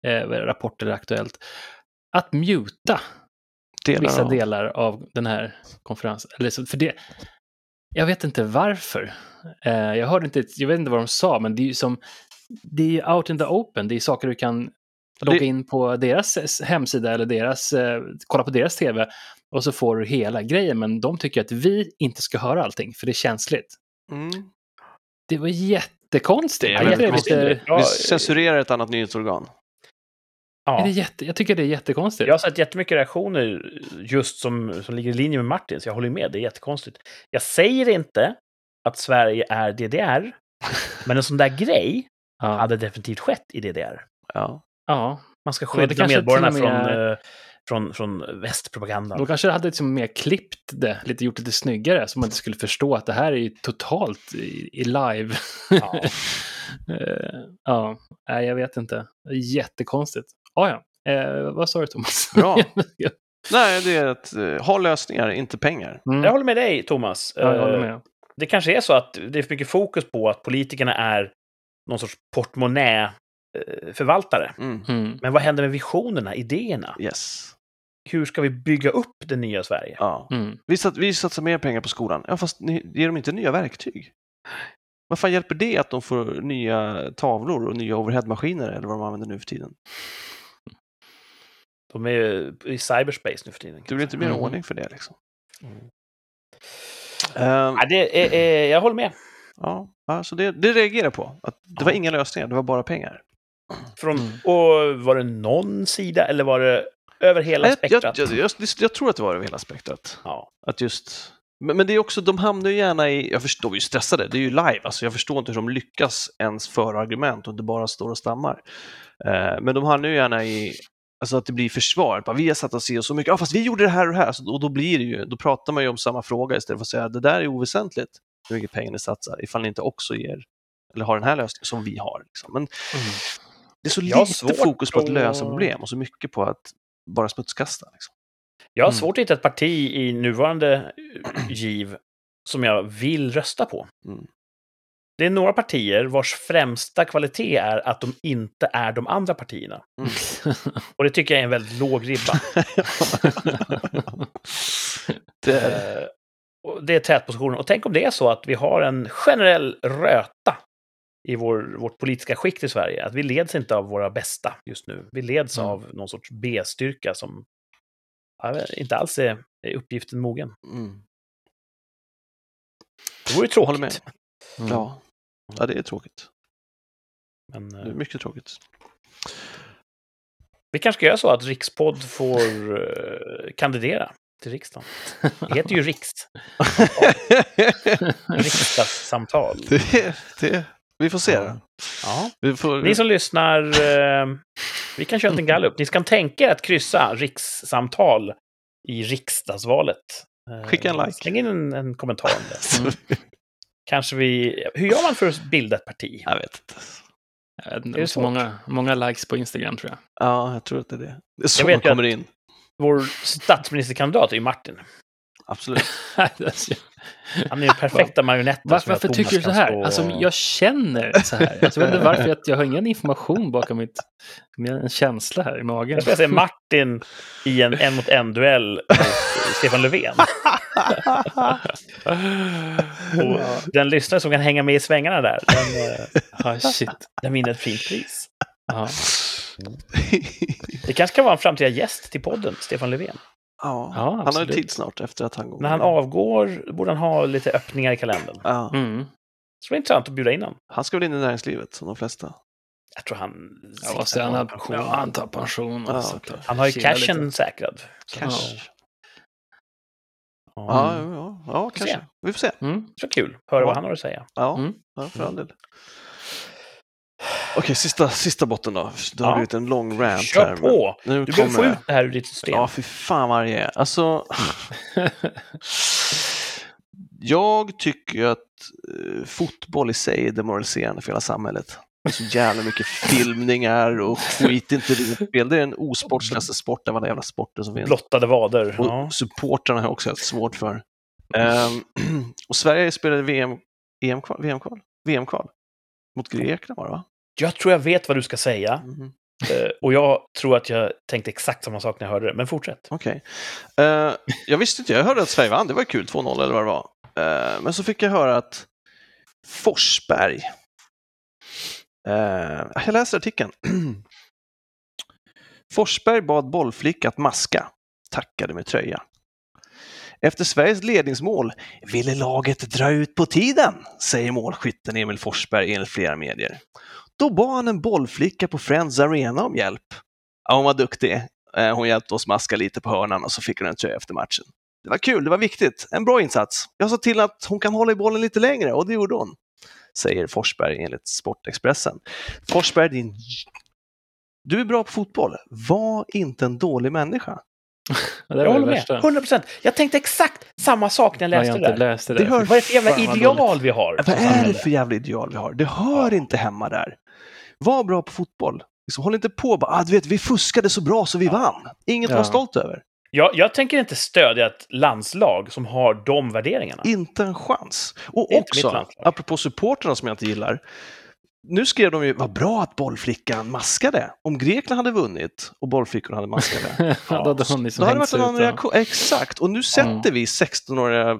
eh, rapporter Aktuellt att muta Delar vissa av. delar av den här konferensen. Eller så, för det, jag vet inte varför. Eh, jag hörde inte, jag vet inte vad de sa, men det är ju som, det är ju out in the open. Det är saker du kan logga Det- in på deras hemsida eller deras, eh, kolla på deras tv och så får du hela grejen. Men de tycker att vi inte ska höra allting, för det är känsligt. Mm. Det var jättekonstigt. Det är Jag väldigt tycker konstigt. lite, Ja, Vi censurerar ett annat nyhetsorgan. Ja. är det jätte, jag tycker det är jättekonstigt. Jag har sett jättemycket reaktioner just som, som ligger i linje med Martins. Jag håller med, det är jättekonstigt. Jag säger inte att Sverige är DDR, men en sån där grej Ja. hade definitivt skett i DDR. Ja. ja. Man ska Ja, det skydda kanske medborgarna med- från, eh, från, från västpropagandan. De kanske hade liksom mer klippt det, lite gjort lite snyggare, så man inte skulle förstå att det här är totalt i, i live. Ja. Eh, ja, nej, jag vet inte. Jättekonstigt. Ah, ja, eh, vad sa du Thomas? Bra. Nej, det är att eh, ha lösningar, inte pengar. mm. Jag håller med dig, Thomas. ja, jag håller Eh, med. Det kanske är så att det är för mycket fokus på att politikerna är någon sorts portmonnä eh, förvaltare. Mm. Mm. Men vad händer med visionerna, idéerna? Yes. Hur ska vi bygga upp det nya Sverige? Ja. Mm. Vi, sat, vi satsar mer pengar på skolan. Ja, fast ni ger dem inte nya verktyg. Vad fan hjälper det att de får nya tavlor och nya overheadmaskiner eller vad de använder nu för tiden? De är ju i cyberspace nu för tiden. Det blir inte mer Mm. ordning för det liksom. Mm. Ehm, Ja, det är, är, jag håller med. ja, alltså det, det reagerar jag på. Att det var inga lösningar, det var bara pengar. Från, Mm. Och var det någon sida eller var det över hela Jag, jag, spektrat? jag, jag, jag tror att det var över hela spektrat. Ja. Att just... Men, men det är också, de hamnar ju gärna i, jag förstår, de är ju stressade, det är ju live, alltså jag förstår inte hur de lyckas ens föra argument och inte bara står och stammar. Eh, men de hamnar ju gärna i, alltså att det blir försvar, bara, vi har satt oss i och så mycket, ja fast vi gjorde det här och det här, alltså, och då blir det ju, då pratar man ju om samma fråga istället för att säga det där är oväsentligt, hur mycket pengar ni satsar, ifall ni inte också ger, eller har den här lösningen som vi har. Liksom. Men det är så Jag lite fokus på att att- lösa problem och så mycket på att bara smutskasta. Liksom. Jag har Mm. svårt att hitta ett parti i nuvarande giv som jag vill rösta på. Mm. Det är några partier vars främsta kvalitet är att de inte är de andra partierna. Och det tycker jag är en väldigt låg ribba. det, Eh, och det är tätpositionen. Och tänk om det är så att vi har en generell röta i vår, vårt politiska skikt i Sverige. Att vi leds inte av våra bästa just nu. Vi leds Mm. av någon sorts B-styrka som vet, inte alls är, är uppgiften mogen. mm. Det vore tråkigt. Mm. Ja. Ja, det är tråkigt. Men, Det är eh, mycket tråkigt. vi kanske ska göra så att Rikspodd får eh, kandidera till riksdagen. Det heter ju Riks. Riksdagssamtal. det, det, vi får se. Ja. Ja. Vi får, Ni som lyssnar, eh, vi kan köra en gallup. Ni kan tänka er att kryssa rikssamtal i riksdagsvalet. Skicka en like. Släng in en, en kommentar om det. Mm. Kanske vi... Hur gör man för att bilda ett parti? Jag vet inte. Jag vet inte, Är det så många, många likes på Instagram tror jag. Ja, jag tror att det är det. Det är så Jag man kommer in. Vår statsministerkandidat är ju Martin. Absolut. Han är ju perfekta marionetten. Varför, jag varför tycker du så här? stå- Alltså, jag känner så här. Alltså, jag vet inte varför, att jag har ingen information bakom mitt... En känsla här i magen. Jag skulle säga Martin i en en mot Stefan Löfven. Och den lyssnare som kan hänga med i svängarna där, den, Ah, shit. den vinner ett fint pris. Ja. Det kanske kan vara en framtida gäst till podden, Stefan Löfven. Ja, Ja, han har ju tid snart efter att han går. När han avgår borde han ha lite öppningar i kalendern. Ja. Mm. Det skulle vara intressant att bjuda in honom. Han ska väl in i näringslivet som de flesta. Jag tror han Ja, på han? en pension. Ja, han tar pension. Ja, så att- Han har ju chilla cashen lite. säkrad. Så, Cash. ja. Ja, Mm. ja, ja, kanske. Vi får se. Mm. Så kul. Höra Ja. vad han har att säga. Ja, Mm. ja för all del. Okej, sista, sista botten då. Det har Ja. blivit en lång rant Kör här. på! Nu Du behöver få ut det här ur ditt system. Ja, fy fan vad det är. Alltså, jag tycker att eh, fotboll i sig är demoraliserande för hela samhället. Så jävla mycket filmningar och skit inte det spel. Det är den osportsligaste sporten av alla jävla sporter som finns. Blottade vader. Och Ja. supportrarna har jag också haft svårt för. Ehm, och Sverige spelade VM, EM-kval, VM-kval, VM-kval mot Grekland var det va? Jag tror jag vet vad du ska säga. Mhm. eh, Och jag tror att jag tänkte exakt samma sak när jag hörde det. Men fortsätt. Okej. Eh, jag visste inte, jag hörde att Sverige vann, det var kul, 2-0 eller vad det var. Eh, men så fick jag höra att Forsberg, jag läser artikeln. Forsberg bad bollflicka att maska, tackade med tröja. Efter Sveriges ledningsmål ville laget dra ut på tiden, säger målskytten Emil Forsberg enligt flera medier. Då bad han en bollflicka på Friends Arena om hjälp. Ja, hon var duktig. Eh, Hon hjälpte oss maska lite på hörnan och så fick hon en tröja efter matchen. Det var kul, det var viktigt. En bra insats. Jag sa till att hon kan hålla i bollen lite längre och det gjorde hon. Säger Forsberg enligt Sportexpressen. Forsberg, din... Du är bra på fotboll. Var inte en dålig människa. Ja, det Jag håller det med. värsta. 100 procent. Jag tänkte exakt samma sak när jag Jag läste har det inte där. läst det Det hör- Vad är det för jävla ideal vi har? Vad är det för jävla ideal vi har? Det hör inte hemma där. Var bra på fotboll. Liksom, håll inte på bara, ah, du vet, vi fuskade så bra så vi vann. Inget att vara Ja. stolt över. Jag, jag tänker inte stödja ett landslag som har de värderingarna. Inte en chans. Och också, landslag. apropå supporterna som jag inte gillar. nu skrev de ju, vad bra att bollflickan maskade. Om Grekland hade vunnit och bollflickorna hade maskade, Ja, då hade liksom då hade det varit en annan ja. reaktion. Exakt, och nu sätter vi 16-åriga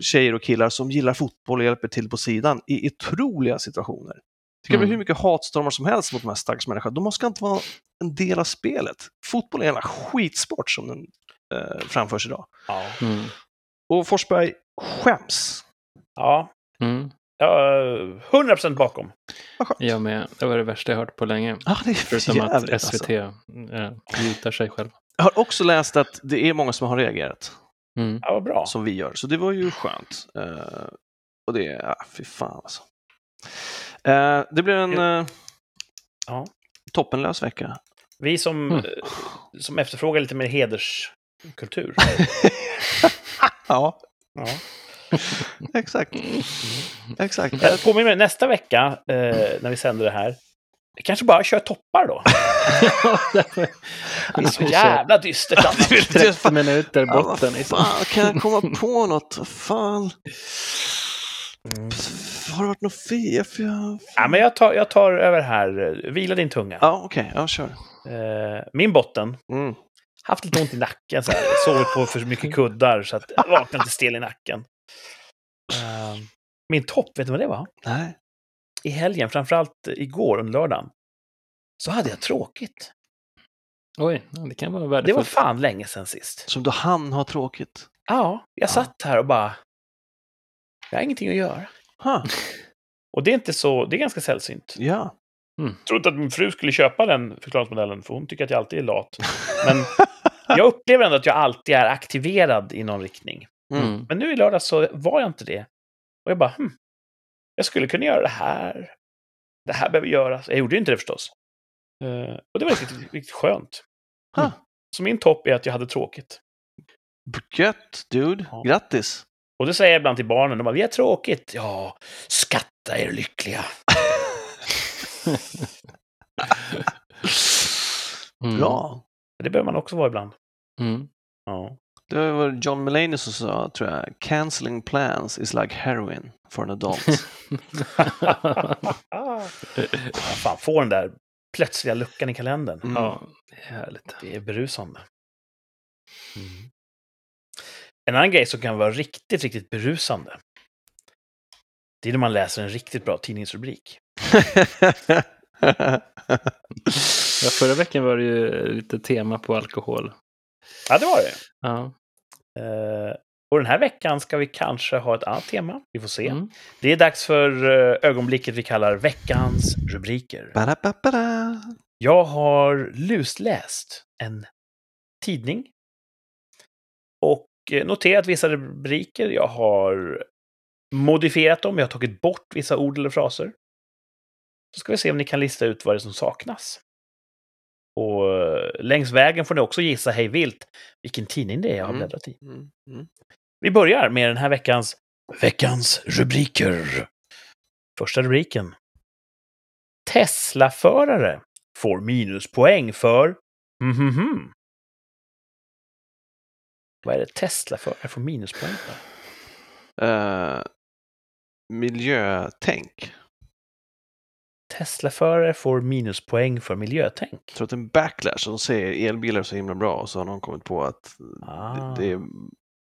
tjejer och killar som gillar fotboll och hjälper till på sidan i otroliga situationer. Det kan bli Mm. hur mycket hatstormar som helst mot de här stackars människorna. De ska inte vara en del av spelet. Fotboll är en jävla skitsport som den eh, framförs idag. Ja. Mm. Och Forsberg skäms. ja. Mm. Ja, 100% bakom. Jag med. Det var det värsta jag hört på länge. Ja, det är Förutom jävligt, att SVT alltså. äh, mutar sig själv. Jag har också läst att det är många som har reagerat, Mm. Ja, vad bra. som vi gör. Så det var ju skönt. Eh, och det är, ah, fy fan alltså. Eh, det blir en eh, Ja. toppenlös vecka. Vi som, Mm. eh, som efterfrågar lite mer hederskultur. Ja, Ja. exakt. exakt. Jag påminner mig, nästa vecka, eh, när vi sänder det här, vi kanske bara kör toppar då. Det är så jävla dystert annars. 30 minuter Ja, botten. vad liksom. fan, kan jag komma på något? Fan. Mm. Har det varit något fel? Jag... Ja, men jag tar, jag tar över här. Vila din tunga. Ja, okej. Ja, kör. Eh, min botten, Mm. haft lite ont i nacken, så här. sovit på för mycket kuddar så att jag vaknade inte stel i nacken. Eh, min topp, vet du vad det var? Nej. I helgen, framförallt igår under lördagen, så hade jag tråkigt. Oj, det kan vara Det var värdefullt. fan länge sedan sist. Som då han har tråkigt. Ja, jag Ja. satt här och bara... Jag har ingenting att göra. Huh. Och det är inte så... Det är ganska sällsynt. Ja. Jag tror inte att min fru skulle köpa den förklaringsmodellen, för hon tycker att jag alltid är lat. Men jag upplever ändå att jag alltid är aktiverad i någon riktning. Mm. Mm. Men nu i lördag så var jag inte det. Och jag bara, hm, jag skulle kunna göra det här. Det här behöver göras. Jag gjorde ju inte det förstås. Eh, och det var riktigt, riktigt skönt. Huh. Så min topp är att jag hade tråkigt. Gött, dude. Ja. Grattis. Och det säger jag ibland till barnen. De bara, vi har tråkigt. Ja, skatta er lyckliga. Mm. Bra. Det behöver man också vara ibland. Mm. Ja. Det var John Mulaney som sa, tror jag, cancelling plans is like heroin for an adult. ah. fan, få den där plötsliga luckan i kalendern. Mm. ja, det är härligt. Det är berusande. Mm. En annan grej som kan vara riktigt, riktigt berusande. Det är när man läser en riktigt bra tidningsrubrik. Ja, förra veckan var det ju lite tema på alkohol. Ja, det var det. Ja. Eh, och den här veckan ska vi kanske ha ett annat tema. Vi får se. Mm. Det är dags för eh, ögonblicket vi kallar veckans rubriker. Ba-da-ba-ba-da. Jag har lusläst en tidning och noterat vissa rubriker. Jag har modifierat dem, jag har tagit bort vissa ord eller fraser. Så ska vi se om ni kan lista ut vad det är som saknas. Och eh, längs vägen får ni också gissa hej vilt vilken tidning det är jag har Mm. bläddrat i. Mm. Mm. Vi börjar med den här veckans veckans rubriker. Första rubriken. Tesla-förare får minuspoäng för... Mhm. Vad är det Tesla-förare får minuspoäng för? Eh, miljötänk. Tesla-förare får minuspoäng för miljötänk. Jag tror att det är en backlash. De säger elbilar är så himla bra och så har någon kommit på att Ah. det, det är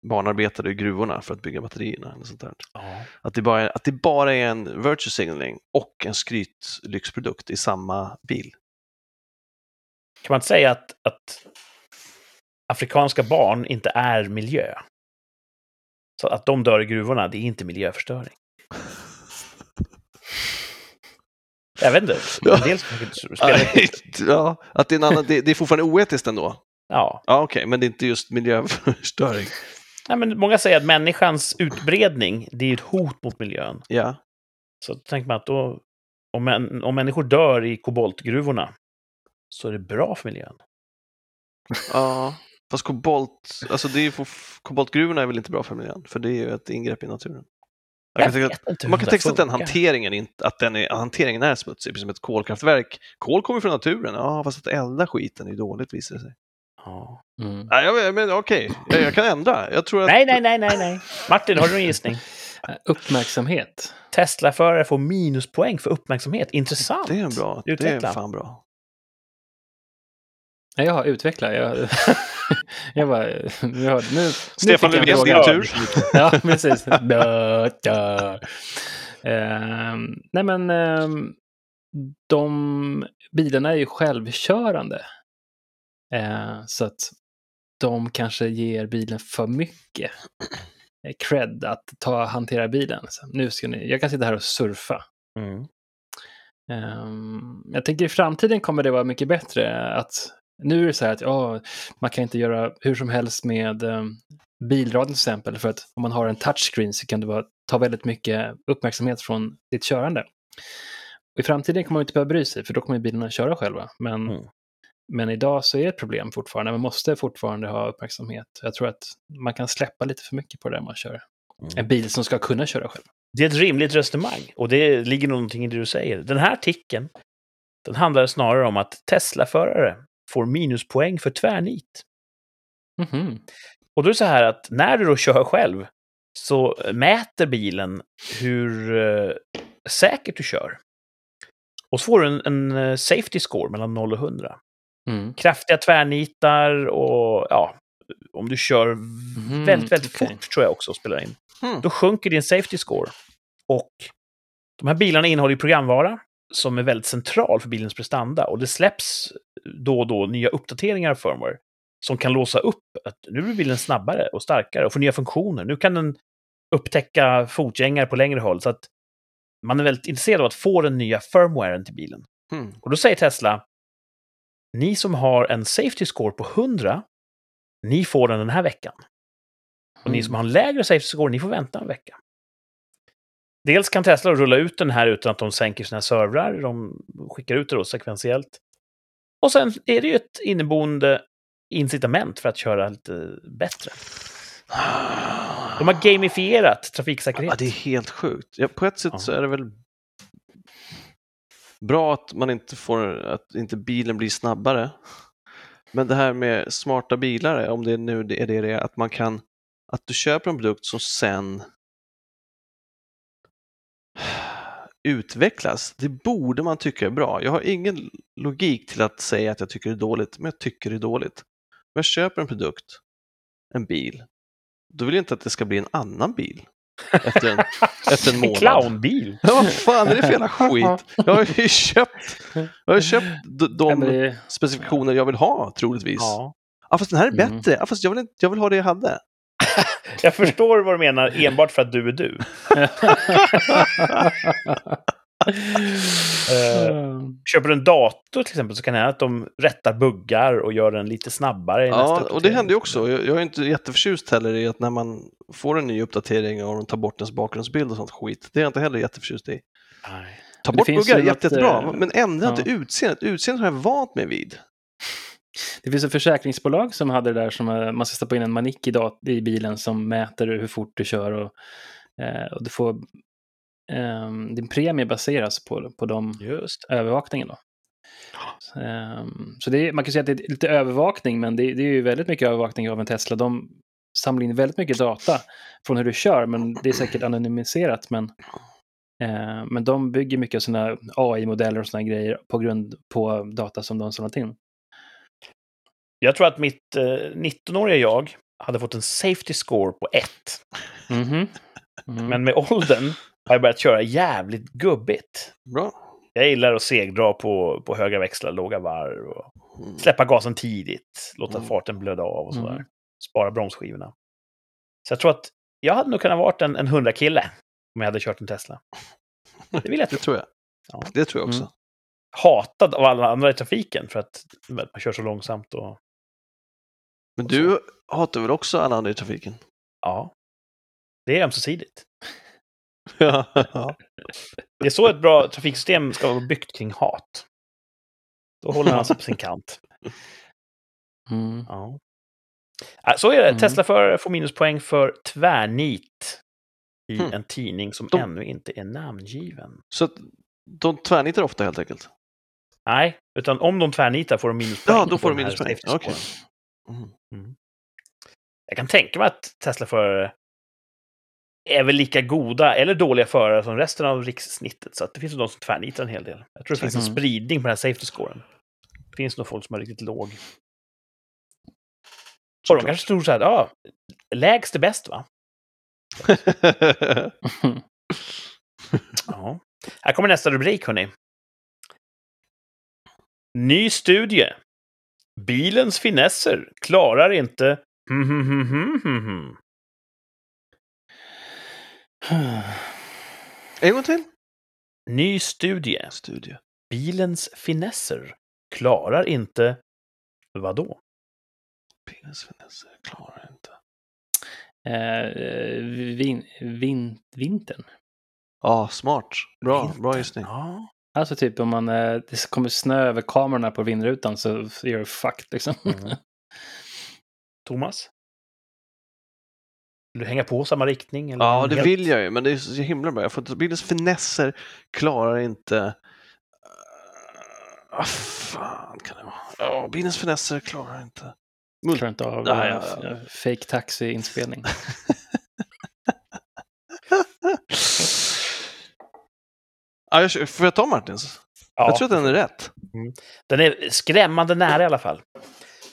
barnarbetare i gruvorna för att bygga batterierna. Eller sånt där. Ja. Att, det bara är, att det bara är en virtue signaling och en skrytlyxprodukt i samma bil. Kan man inte säga att, att afrikanska barn inte är miljö? Så att de dör i gruvorna, det är inte miljöförstöring. Jag vet inte. Ja. En ja, att det är, en annan, det, det är fortfarande oetiskt ändå. Ja. Ja, okej, men det är inte just miljöförstöring. Nej, men många säger att människans utbredning, det är ett hot mot miljön. Ja, Så då tänker man att då, om, män, om människor dör i koboltgruvorna, så är det bra för miljön. ja. Fast kobolt, alltså det är koboltgruvorna är väl inte bra för miljön, för det är ju ett ingrepp i naturen. Jag kan att- Man kan tänka sig att den hanteringen, inte, att den är, hanteringen är smutsig, precis som ett kolkraftverk. Kol kommer från naturen, ja fast att elda skiten är ju dåligt visar det sig. Ja. Mm. Nej, jag, men okej, jag, jag kan ändra. Jag tror att... Nej, nej, nej, nej, nej. Martin, har du någon gissning? Uppmärksamhet. Tesla-förare får minuspoäng för uppmärksamhet. Intressant. Det är en bra. Det är Utveckla. fan bra. Ja, jag har utvecklat. Jag, jag bara... Jag hörde, nu, Stefan nu fick jag en Löfvens fråga. tur. Ja, precis. Dö, dö. Ehm, nej, men ehm, de bilarna är ju självkörande. Eh, så att de kanske ger bilen för mycket eh, cred att ta, hantera bilen. Så nu ska ni, jag kan sitta här och surfa. Mm. Ehm, jag tänker i framtiden kommer det vara mycket bättre att nu är det så här att ja, man kan inte göra hur som helst med um, bilradion till exempel för att om man har en touchscreen så kan det vara, ta väldigt mycket uppmärksamhet från ditt körande. Och I framtiden kommer man inte behöva bry sig för då kommer bilarna köra själva. Men, Mm. men idag så är det ett problem fortfarande. Man måste fortfarande ha uppmärksamhet. Jag tror att man kan släppa lite för mycket på det när man kör. Mm. En bil som ska kunna köra själv. Det är ett rimligt resonemang och det ligger någonting i det du säger. Den här artikeln, den handlar snarare om att Tesla-förare får minuspoäng för tvärnit. Mhm. Och då är det så här att när du då kör själv så mäter bilen hur eh, säkert du kör. Och så får du en, en eh, safety score mellan 0 och 100. Mm. Kraftiga tvärnitar och ja, om du kör Mhm, väldigt, väldigt okej. fort tror jag också spelar in. Hmm. Då sjunker din safety score. Och de här bilarna innehåller ju programvara som är väldigt central för bilens prestanda. Och det släpps då och då nya uppdateringar av firmware som kan låsa upp att nu blir bilen snabbare och starkare och får nya funktioner. Nu kan den upptäcka fotgängare på längre håll. Så att man är väldigt intresserad av att få den nya firmwaren till bilen. Hmm. Och då säger Tesla, ni som har en safety score på 100, ni får den den här veckan. Och ni som har en lägre safety score, ni får vänta en vecka. Dels kan Tesla rulla ut den här utan att de sänker sina servrar. De skickar ut det då sekventiellt. Och sen är det ju ett inneboende incitament för att köra lite bättre. De har gamifierat Ja, trafiksäkerhet. det är helt sjukt. Ja, på ett sätt Ja. så är det väl bra att man inte får, att inte bilen blir snabbare. Men det här med smarta bilar, om det nu är det det är, att man kan, att du köper en produkt som sen utvecklas, det borde man tycka är bra. Jag har ingen logik till att säga att jag tycker det är dåligt, men jag tycker det är dåligt. Om jag köper en produkt, en bil, då vill jag inte att det ska bli en annan bil efter en, efter en En månad. clownbil! Ja, vad fan är det för jävla skit? Jag har ju köpt, jag har köpt de specifikationer jag vill ha, troligtvis. Ja. Ja. fast den här är Mm. bättre. Ja, fast jag vill, inte, jag vill ha det jag hade. Jag förstår vad du menar, enbart för att du är du. Eh, köper du en dator till exempel så kan det hända att de rättar buggar och gör den lite snabbare Ja, och det händer ju också. Jag, jag är inte jätteförtjust heller i att när man får en ny uppdatering och de tar bort ens bakgrundsbild och sånt skit. Det är jag inte heller jätteförtjust i. Nej. Ta bort buggar, jätte, jättebra, eh, men ändra ja. inte utseendet. Utseendet har jag vant mig vid. Det finns ett försäkringsbolag som hade det där som eh, man ska stoppa in en manick i, dat- i bilen som mäter hur fort du kör och, eh, och du får ehm, din premie baseras på, på de Just övervakningen. Då. Ehm, så är, man kan säga att det är lite övervakning, men det, det är ju väldigt mycket övervakning av en Tesla. De samlar in väldigt mycket data från hur du kör, men det är säkert anonymiserat. Men, eh, men de bygger mycket av sina AI-modeller och sådana grejer på grund på data som de samlat in. Jag tror att mitt eh, 19-åriga jag hade fått en safety score på 1. Mhm. Mm. Men med åldern har jag börjat köra jävligt gubbigt. Bra. Jag gillar att segdra på, på höga växlar, låga varv och Mm. släppa gasen tidigt, låta Mm. farten blöda av och sådär. Mm. Spara bromsskivorna. Så jag tror att jag hade nog kunnat vara en, en 100-kille om jag hade kört en Tesla. Det vill jag Det tro. tror jag. Ja. Det tror jag också. Mm. Hatad av alla andra i trafiken för att man kör så långsamt och Men du hatar väl också alla andra i trafiken? ja. Det är ömsesidigt. Ja. Det är så ett bra trafiksystem ska vara byggt kring hat. Då håller man sig på sin kant. Mm. Ja. Så är det. Mm. Tesla-förare får minuspoäng för tvärnit i Hmm. en tidning som De- ännu inte är namngiven. Så de tvärnitar ofta helt enkelt? Nej, utan om de tvärnitar får de minuspoäng. Ja, då får de minuspoäng. scoren. Mm. Jag kan tänka mig att Tesla-förare är väl lika goda eller dåliga förare som resten av rikssnittet. Så att det finns de som tvärnitar en hel del. Jag tror det finns en Mm. spridning på den här safety-scoren. Det finns nog folk som är riktigt låg. Och de kanske tror så här, ja, lägst är bäst va? Ja. Här kommer nästa rubrik, hörni. Ny studie. Bilens finesser klarar inte... Hmm, hmm, hmm, en gång till. Ny studie. Studie. Bilens finesser klarar inte... Vadå? Bilens finesser klarar inte. Eh, vin, vin, vintern. Ja, smart. Bra, Vintern. bra gissning. Ja. Alltså typ om man, eh, det kommer snö över kamerorna på vindrutan så är det fucked liksom. Mm. Thomas? Vill du hänga på samma riktning? Eller Ja, det helt- vill jag ju, men det är så himla bra. Jag får inte, bilens finesser klarar inte... Vad fan kan det vara? Ja, bilens finesser klarar inte... Mul- Klarar inte av Ja, eh, ja, fake taxi-inspelning. Ja, jag, får jag ta Martins? Ja. Jag tror att den är rätt. Den är skrämmande nära i alla fall.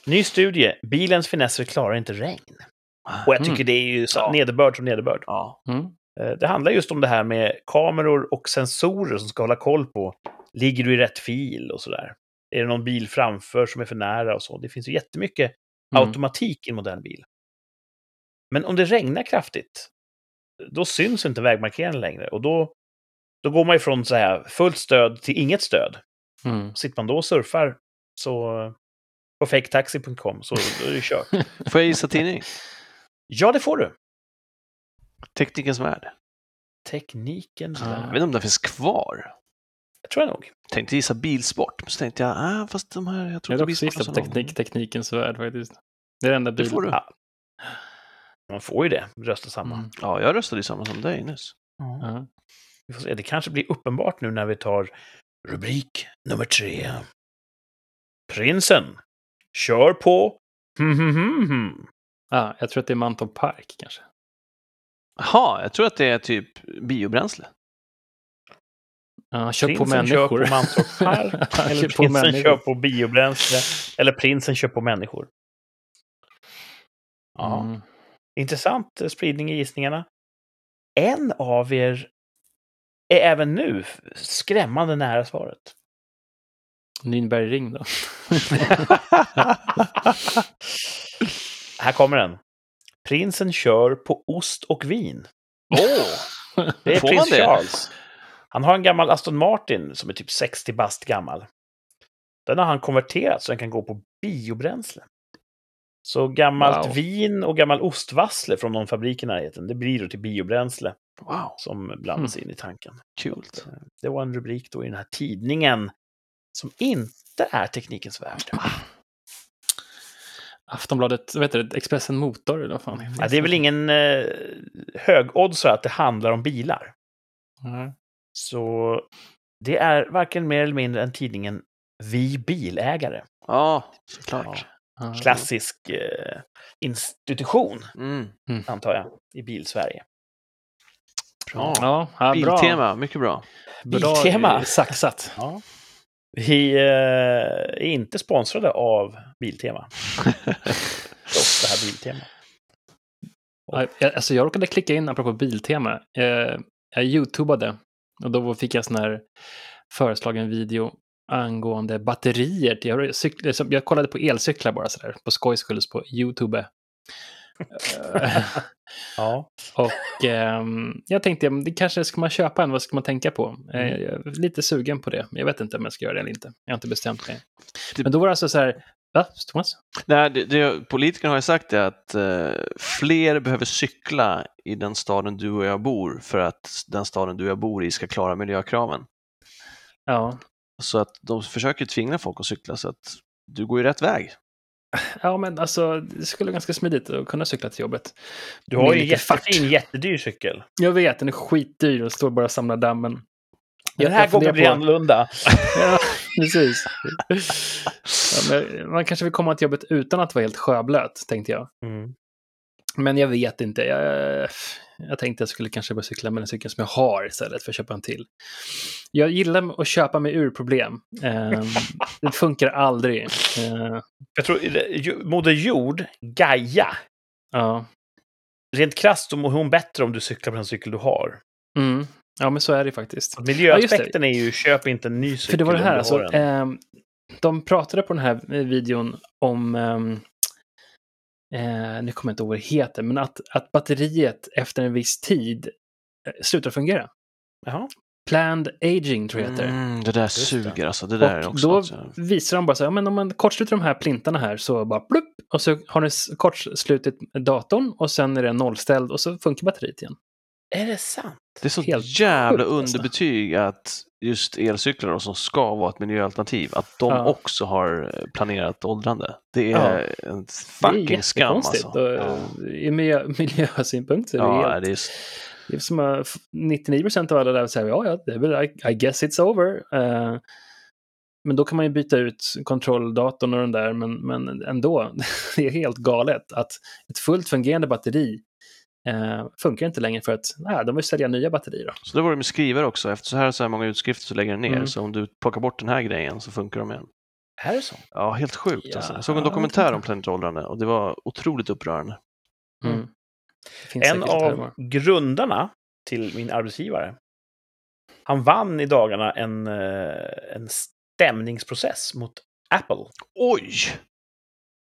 Ny studie. Bilens finesser klarar inte regn. Och jag tycker Mm. det är ju så Ja. nederbörd som nederbörd. Ja. Mm. Eh, Det handlar just om det här med kameror och sensorer som ska hålla koll på. Ligger du i rätt fil och sådär? Är det någon bil framför som är för nära och så? Det finns ju jättemycket Mm. automatik i en modern bil. Men om det regnar kraftigt, då syns inte vägmarkeringen längre. Och då, då går man ifrån så här, fullt stöd till inget stöd. Mm. Sitter man då och surfar så, på faketaxi.com så då är det kört. Får jag gissa tidning? Ja, det får du. Teknikens Värld. Teknikens Ah. Jag värld. vet inte om den finns kvar. Det tror jag nog. Tänkte gissa bilsport, men så tänkte jag, ah, fast de här, jag tror Jag inte bilsport gissat teknik, teknikens värld faktiskt. Det är det enda Det bil. får du. Ja. Man får ju det, rösta samma. Mm. Ja, jag röstade ju samma som dig nyss. Ja. Vi får se. Det kanske blir uppenbart nu när vi tar rubrik nummer tre. Prinsen kör på... Hmm, hmm, hmm. Ah, jag tror att det är Mantorp Park kanske. Jaha, jag tror att det är typ biobränsle. Ja, kör på Prinsen kör människor. på Mantorp Park. Eller kör på prinsen människor. kör på biobränsle. Eller prinsen kör på människor. Ja, Mm. intressant eh, spridning i gissningarna. En av er är även nu skrämmande nära svaret. Nürnbergring då. Här kommer den. Prinsen kör på ost och vin. Åh! Det är Får prins? Charles. Han har en gammal Aston Martin som är typ 60 bast gammal. Den har han konverterat så den kan gå på biobränsle. Så gammalt Wow. vin och gammal ostvassle från någon fabrik i närheten, det blir då till biobränsle Wow, som blandas in i tanken. Så, eh, Det var en rubrik då i den här tidningen som inte är Teknikens Värld. Aftonbladet, vad heter det, Expressen Motor eller vad fan Ja, det är väl ingen eh, högoddsare att det handlar om bilar. Nej. Så det är varken mer eller mindre än tidningen Vi Bilägare. Ja, såklart. Ja. Klassisk eh, institution, Mm. antar jag, i Bilsverige. Bra. Ja, ja, bra. Biltema, mycket bra. Bra Biltema. saxat. Ja. Vi eh, är inte sponsrade av Biltema. Trots det här Biltema. Jag- Alltså jag råkade klicka in, apropå Biltema, eh, jag youtubade och då fick jag sån här föreslagen video angående batterier. Jag, cykel, som- jag kollade på elcyklar bara sådär, på skojs skull på YouTube. Eh, Ja. och ehm, jag tänkte, det kanske ska man köpa en, vad ska man tänka på? Eh, jag är lite sugen på det, men jag vet inte om jag ska göra det eller inte. Jag har inte bestämt mig. Det- Men då var det alltså så här, va, Thomas? Nej, det, det, politikerna har ju sagt det att eh, fler behöver cykla i den staden du och jag bor för att den staden du och jag bor i ska klara miljökraven. Ja, Så att de försöker tvinga folk att cykla så att du går ju rätt väg. Ja men alltså det skulle vara ganska smidigt att kunna cykla till jobbet. Du har ju en jättefin, jättedyr cykel. Jag vet, den är skitdyr och står bara och samlar dammen. Den här gången blir det annorlunda. Ja, precis. Ja, man kanske vill komma till jobbet utan att vara helt sjöblöt, tänkte jag. Mm. Men jag vet inte. Jag, Jag tänkte jag skulle kanske börja cykla med den cykeln som jag har istället för att köpa en till. Jag gillar att köpa mig ur problem. Eh, det funkar aldrig. Eh, Jag tror, eh, Moder Jord, Gaia, ja. rent krasst så mår hon bättre om du cyklar på den cykel du har. Mm. ja, men så är det faktiskt. Miljöaspekten är ju, köp inte en ny cykel För det var det här, alltså, ehm, de pratade på den här eh, videon om, ehm, eh, nu kommer jag inte ihåg vad det heter, men att, att batteriet efter en viss tid eh, slutar fungera. Jaha. Planned aging tror jag det heter. Mm, det där det. suger alltså. Det där är Och också då jag- visar de bara så här, ja, men om man kortsluter de här plintarna här så bara plupp, och så har ni kortslutit datorn och sen är den nollställd och så funkar batteriet igen. Är det sant? Det är sånt Helt jävla sjukt, alltså. underbetyg att just elcyklar då, som ska vara ett miljöalternativ, att de Ja. också har eh, planerat åldrande. Det Ja. är en Det fucking är skam alltså. Och, Ja, I miljö, miljösynpunkt så är det ja helt det är Det är som att 99 procent av alla där säger ja, ja, det är väl, I, I guess it's over. Eh, men då kan man ju byta ut kontrolldatorn och den där, men, men ändå, det är helt galet att ett fullt fungerande batteri eh, funkar inte längre för att nej, de vill sälja nya batterier. Då. Så det var det med skrivare också. Efter så här, så här många utskrifter så lägger den ner. Mm. Så om du plockar bort den här grejen så funkar de igen. Är det så? Ja, helt sjukt. Ja, alltså. Jag såg en dokumentär om planetåldrande och det var otroligt upprörande. Mm. Finns En av grundarna till min arbetsgivare, han vann i dagarna en, eh, en stämningsprocess mot Apple. Oj!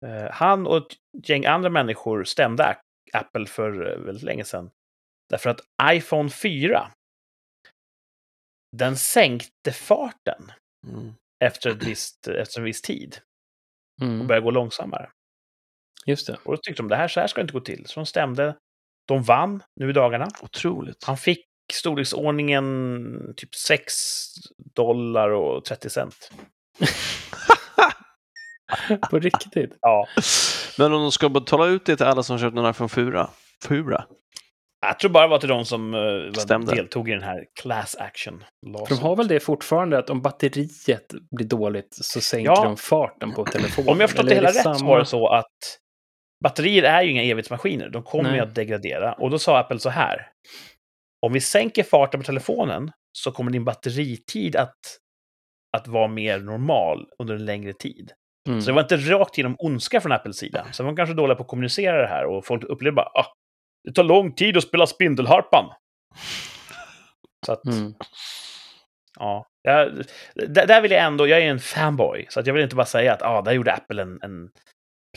Eh, Han och ett gäng andra människor stämde Apple för eh, väldigt länge sedan. Därför att iPhone 4, den sänkte farten Mm. efter, ett visst, efter en viss tid och Mm. började gå långsammare. Just det. Och då tyckte de det här, så här ska det inte gå till. Så de stämde. De vann nu i dagarna. Otroligt. Han fick storleksordningen typ 6 dollar och 30 cent. På riktigt. Ja, Men om de ska betala ut det till alla som köpt en iPhone 4? Fura? jag tror bara det var till de som eh, Stämde. deltog i den här class action. För de har väl det fortfarande, att om batteriet blir dåligt så sänker Ja. de farten på telefonen. Om jag har förstått det hela rätt så samma- var det så att batterier är ju inga evighetsmaskiner. De kommer Nej. ju att degradera. Och då sa Apple så här. Om vi sänker farten på telefonen så kommer din batteritid att, att vara mer normal under en längre tid. Mm. Så det var inte rakt igenom ondska från Apples sida. Så de kanske dåliga på att kommunicera det här och folk upplevde bara ah, det tar lång tid att spela Spindelharpan. Så att, Mm. ja. Jag, där, där vill jag ändå, jag är en fanboy, så att jag vill inte bara säga att ah, där gjorde Apple en, en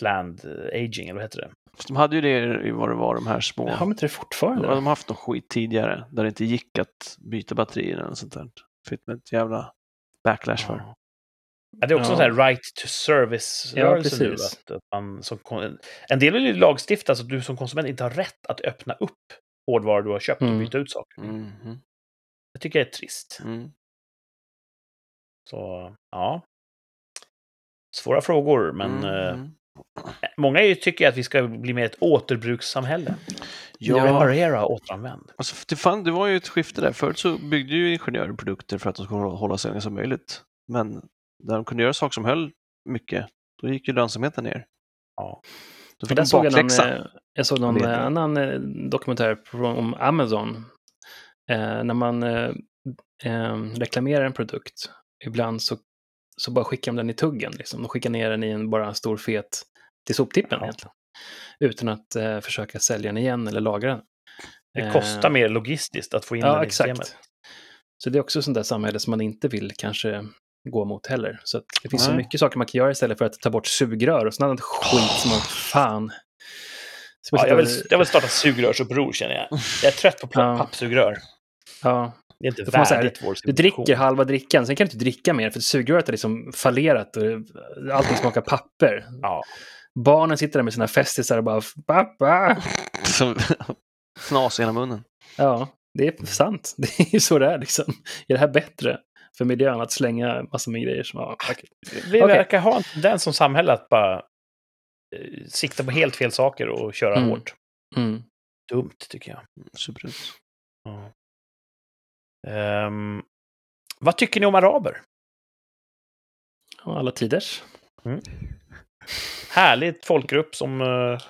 planned eh, aging, eller vad heter det? Fast De hade ju det i vad det var, de här små. Har de inte det fortfarande? De har haft någon skit tidigare där det inte gick att byta batterier eller sånt där. Fick med ett jävla backlash för. Ja. Ja, det är också Ja. en right to service-rörelse Ja, nu. precis. Att, att man som, kon- en del vill ju lagstifta så att du som konsument inte har rätt att öppna upp hårdvara du har köpt och Mm. byta ut saker. Mhm. Det tycker jag är trist. Mm. Så, ja. Svåra frågor, men eh, Mhm. många är ju, tycker att vi ska bli mer ett återbrukssamhälle. Ja, Reparera, återanvänd. alltså, det, fann, det var ju ett skifte där. Förut så byggde ju ingenjörer produkter för att de skulle hålla så länge som möjligt. Men när de kunde göra saker som höll mycket, då gick ju lönsamheten ner. Ja. Då För fick där de såg jag, någon, eh, jag såg någon Ledning. eh, annan eh, dokumentär från, om Amazon. Eh, när man eh, eh, reklamerar en produkt, ibland så, så bara skickar de den i tuggen. Liksom. De skickar ner den i en bara en stor fet till soptippen Ja. egentligen. Utan att eh, försöka sälja den igen eller lagra den. Det Eh, kostar mer logistiskt att få in Ja, den i exakt. systemet. Så det är också sånt där samhälle som man inte vill kanske gå mot heller. Så att det finns så Nej. mycket saker man kan göra istället för att ta bort sugrör och sånt annat skit som man fan... Som Ja, jag, vill, jag vill starta sugrörsuppror känner jag. Jag är trött på Ja. pappsugrör. ja, Det är inte man säga, värdigt vår Du dricker halva drickan, sen kan du inte dricka mer för sugröret är liksom fallerat och allting smakar papper. Ja. Barnen sitter där med sina festisar och bara pappa. Så- Fnas i hela munnen. Ja, det är sant. Det är ju så det är liksom. Är det här bättre för miljön att slänga massor med grejer som ja. Vi Okej. verkar ha en tendens som samhälle att bara eh, sikta på helt fel saker och köra Mm. hårt. Mm. Dumt, tycker jag. Superdumt. Ja. Ehm, vad tycker ni om araber? Alla tiders. Härligt folkgrupp som... eh,